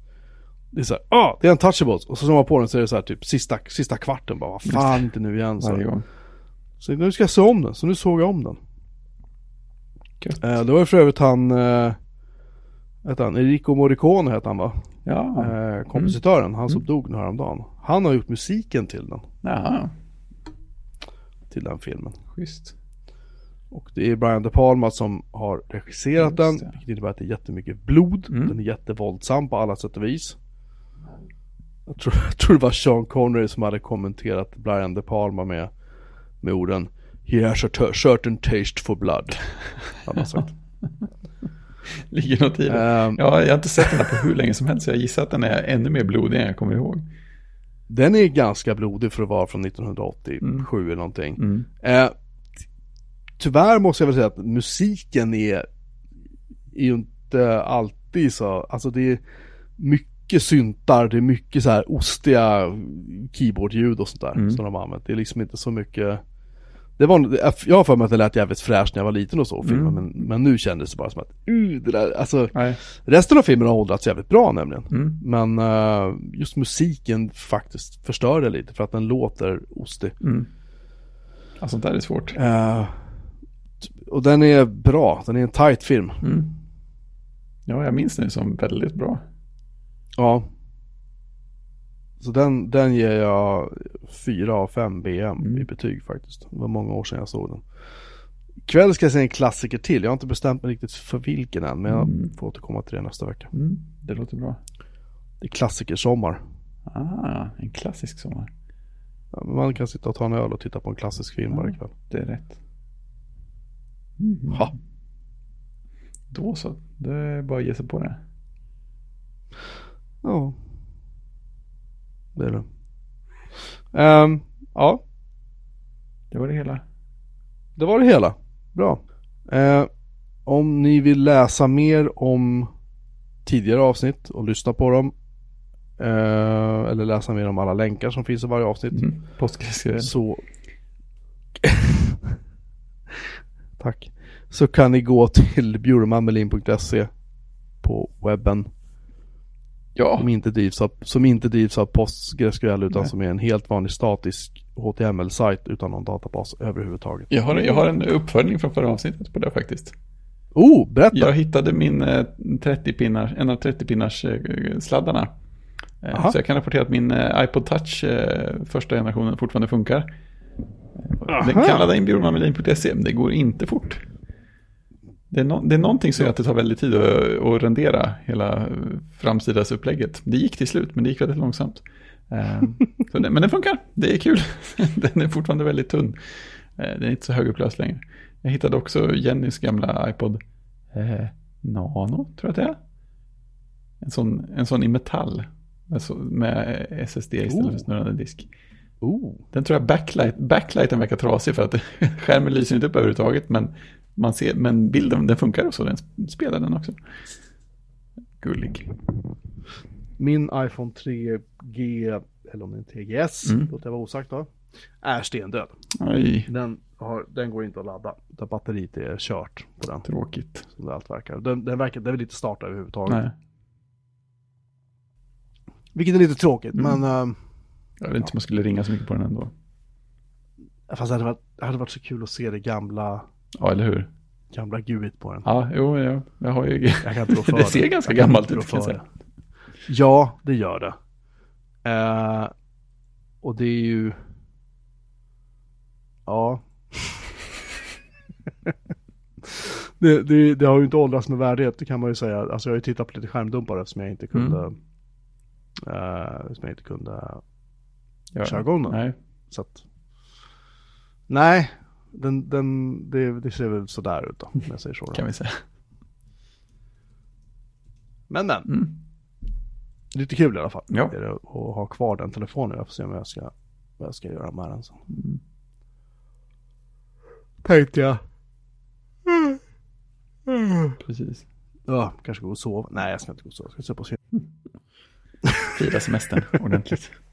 det är så här, ah, det är en touchables. Och så slår man på den så är det så här typ sista, sista kvarten bara, vad fan inte nu igen. Så, så nu ska jag se om den, så nu såg jag om den. Eh, det var ju för övrigt han, eh, hette han, Enrico Morricone hette han va? Ja, Eh, kompositören, han som Mm. dog nu häromdagen. Han har gjort musiken till den, ja, till den filmen. schysst. Och det är Brian De Palma som har regisserat Just den, det. vilket innebär att det är jättemycket blod. Mm. Den är jättevåldsam på alla sätt och vis. Jag tror, jag tror det var Sean Connery som hade kommenterat Brian De Palma med, med orden He has a certain taste for blood. Han har sagt. Ligger något i det. Ehm, Ja, jag har inte sett den här på hur länge som helst, så jag gissar att den är ännu mer blodig än jag kommer ihåg. Den är ganska blodig för att vara från 1987 eller någonting. Mm. Eh, ty- tyvärr måste jag väl säga att musiken är, är ju inte alltid så, alltså det är mycket syntar, det är mycket så här ostiga keyboardljud och sånt där Mm. som de har använt. Det är liksom inte så mycket det var, jag har för mig att det lät jävligt fräscht när jag var liten och så och filmade, Mm. men, men nu kändes det bara som att, uh, det där, alltså Nej. resten av filmen har åldrats jävligt bra nämligen. Mm. Men eh, just musiken faktiskt förstör det lite för att den låter ostig. Mm. Ja, sånt där är svårt. T- och den är bra, den är en tight film. Mm. Ja, jag minns den som väldigt bra. Ja. Så den, den ger jag 4 av 5 BM Mm. i betyg faktiskt. Det var många år sedan jag såg den. Ikväll ska jag se en klassiker till. Jag har inte bestämt mig riktigt för vilken än, men jag Mm. får återkomma till det nästa vecka. Mm. Det låter bra. Det är klassikersommar. Ah, en klassisk sommar. Ja, Man kan sitta och ta en öl och titta på en klassisk film varje kväll. Det är rätt. Mm. Ha. Då så. Det är bara att ge sig på det. Ja. Det är det. Ehm, ja, Det var det hela. det var det hela. Bra. Eh, om ni vill läsa mer om tidigare avsnitt och lyssna på dem. Eh, eller läsa mer om alla länkar som finns i varje avsnitt. Mm. Påskskriven. Så Tack. Så kan ni gå till bjurmanmelin.se på webben. Ja. Som inte drivs av, som inte drivs av PostgreSQL utan Nej. som är en helt vanlig statisk HTML-sajt utan någon databas överhuvudtaget. Jag har, jag har en uppföljning från förra avsnittet på det faktiskt. Oh, berätta! Jag hittade min eh, 30 pinnars, en av 30 pinnars eh, sladdarna. Eh, Aha. Så jag kan rapportera att min eh, iPod Touch eh, första generationen fortfarande funkar. Aha. Den kan ladda in bjurmanmelin.se, men det går inte fort. Det är, no, det är någonting som gör att det tar väldigt tid att, att rendera hela eh, framsidasupplägget. Det gick till slut, men det gick väldigt långsamt. Eh, det, men den funkar, det är kul. den är fortfarande väldigt tunn. Eh, den är inte så högupplöst längre. Jag hittade också Jennys gamla iPod eh, Nano, tror jag att det är. En sån, en sån i metall. Med, SSD istället för Oh. snurrande disk. Oh. Den tror jag backlight, backlighten verkar trasig för att skärmen lyser inte upp överhuvudtaget. Men, man ser, men bilden den funkar och så den spelar den också. Gullig. Min iPhone 3G, eller om det är en 3GS, Mm. låter jag vara osagt då, är stendöd. Oj, Den, har, den går inte att ladda, utan batteriet är kört på den. tråkigt. Som det allt verkar. Den, den verkar, den vill inte starta överhuvudtaget. Nej, Vilket är lite tråkigt, Mm. men ehm, jag vet inte om man skulle ringa så mycket på den ändå. fast det hade, varit, det hade varit så kul att se det gamla, Ja, eller hur? gamla GUIt på den. Ja, jo, jag, jag har ju... Jag kan för det ser ganska Jag gammalt ut kan jag säga. det. Ja, det gör det. Eh, och det är ju... Ja. det, det, det har ju inte åldrats med värdighet, det kan man ju säga. Alltså jag har ju tittat på lite skärmdumpar eftersom jag inte kunde... Mm. eh, eftersom jag inte kunde Ja. köra igång den. Nej, Så att... Nej, den, den, det, det ser väl sådär ut då, om jag säger så. Kan vi säga. Men men. Mm. Lite kul i alla fall. Ja. Är det att ha kvar den telefonen. Jag får se om jag ska, vad jag ska göra med den sen. Mm. Tänkte jag. Precis. Ja, kanske gå och sova. Nej, jag ska inte gå och sova. Jag ska se på serien. Fira semestern ordentligt.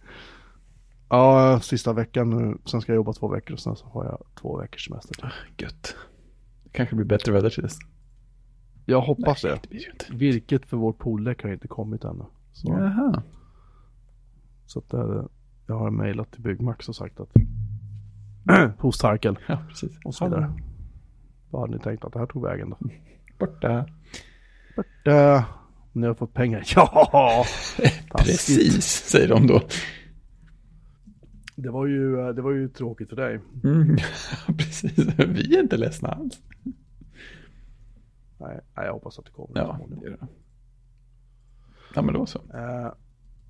Ja, sista veckan nu. Sen ska jag jobba två veckor och sen så har jag två veckors semester. Gött. Det kanske blir bättre väder till dess. Jag hoppas det. det ju inte. Virket för vår poldäck har inte kommit ännu. Så, Jaha. så att det, jag har mejlat till Byggmax och sagt att hos Tarkel Ja, precis. och så vidare. Vad hade ni tänkt att det här tog vägen då? Borta. Uh, ni har fått pengar? Ja! Precis, säger de då. Det var ju, eh, det var ju tråkigt för dig. Mm. Precis, vi är inte ledsna alls. Nej, nej, jag hoppas att det kommer. Ja, det gör det. Ja, men då så. Eh,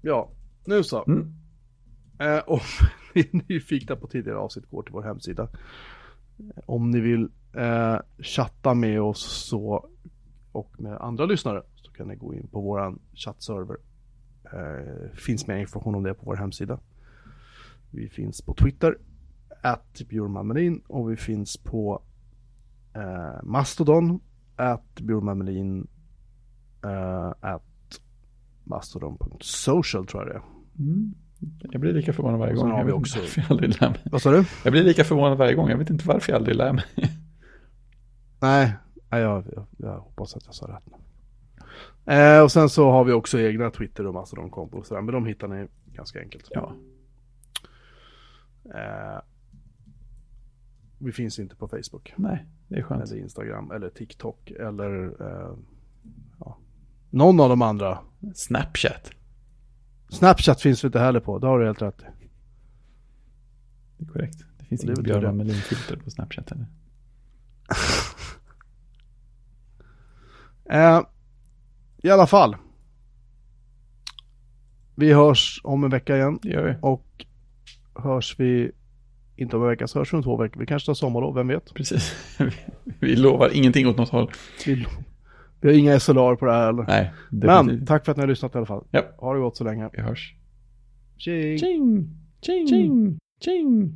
ja, nu så. Mm. Eh, om ni är nyfikna på tidigare avsnitt, går till vår hemsida. Om ni vill eh, chatta med oss så och med andra lyssnare så kan ni gå in på våran chattserver. Finns mer information om det på vår hemsida. Vi finns på Twitter, at Bjurman och vi finns på eh, Mastodon, at Bjurman eh, at mastodon.social tror jag det är. Mm. Jag blir lika förvånad varje sen gång. har Jag vi också- jag aldrig lär mig. Vad sa du? Jag blir lika förvånad varje gång. Jag vet inte varför jag aldrig lär mig. Nej, jag, jag, jag hoppas att jag sa rätt. Eh, och sen så har vi också egna Twitter och Mastodon-konton men de hittar ni ganska enkelt. Ja, Eh, vi finns inte på Facebook, nej, det är skönt. eller Instagram, eller TikTok, eller eh, ja, någon av de andra. Snapchat. Snapchat finns vi inte heller på, det har du helt rätt i. Det är korrekt. Det finns inget Björn. Melin-filter på Snapchat eller? Eh, I alla fall. Vi hörs om en vecka igen. Det gör vi. Och hörs vi inte om en vecka så hörs vi om två veckor. Vi kanske tar sommarlov, vem vet? Precis. Vi lovar ingenting åt något håll. Vi, vi har inga SLR på det här eller? Nej, Men tack för att ni har lyssnat i alla fall. Ja. Ha det gott så länge. Vi hörs. Tjing! Ching! Ching! Ching! Ching!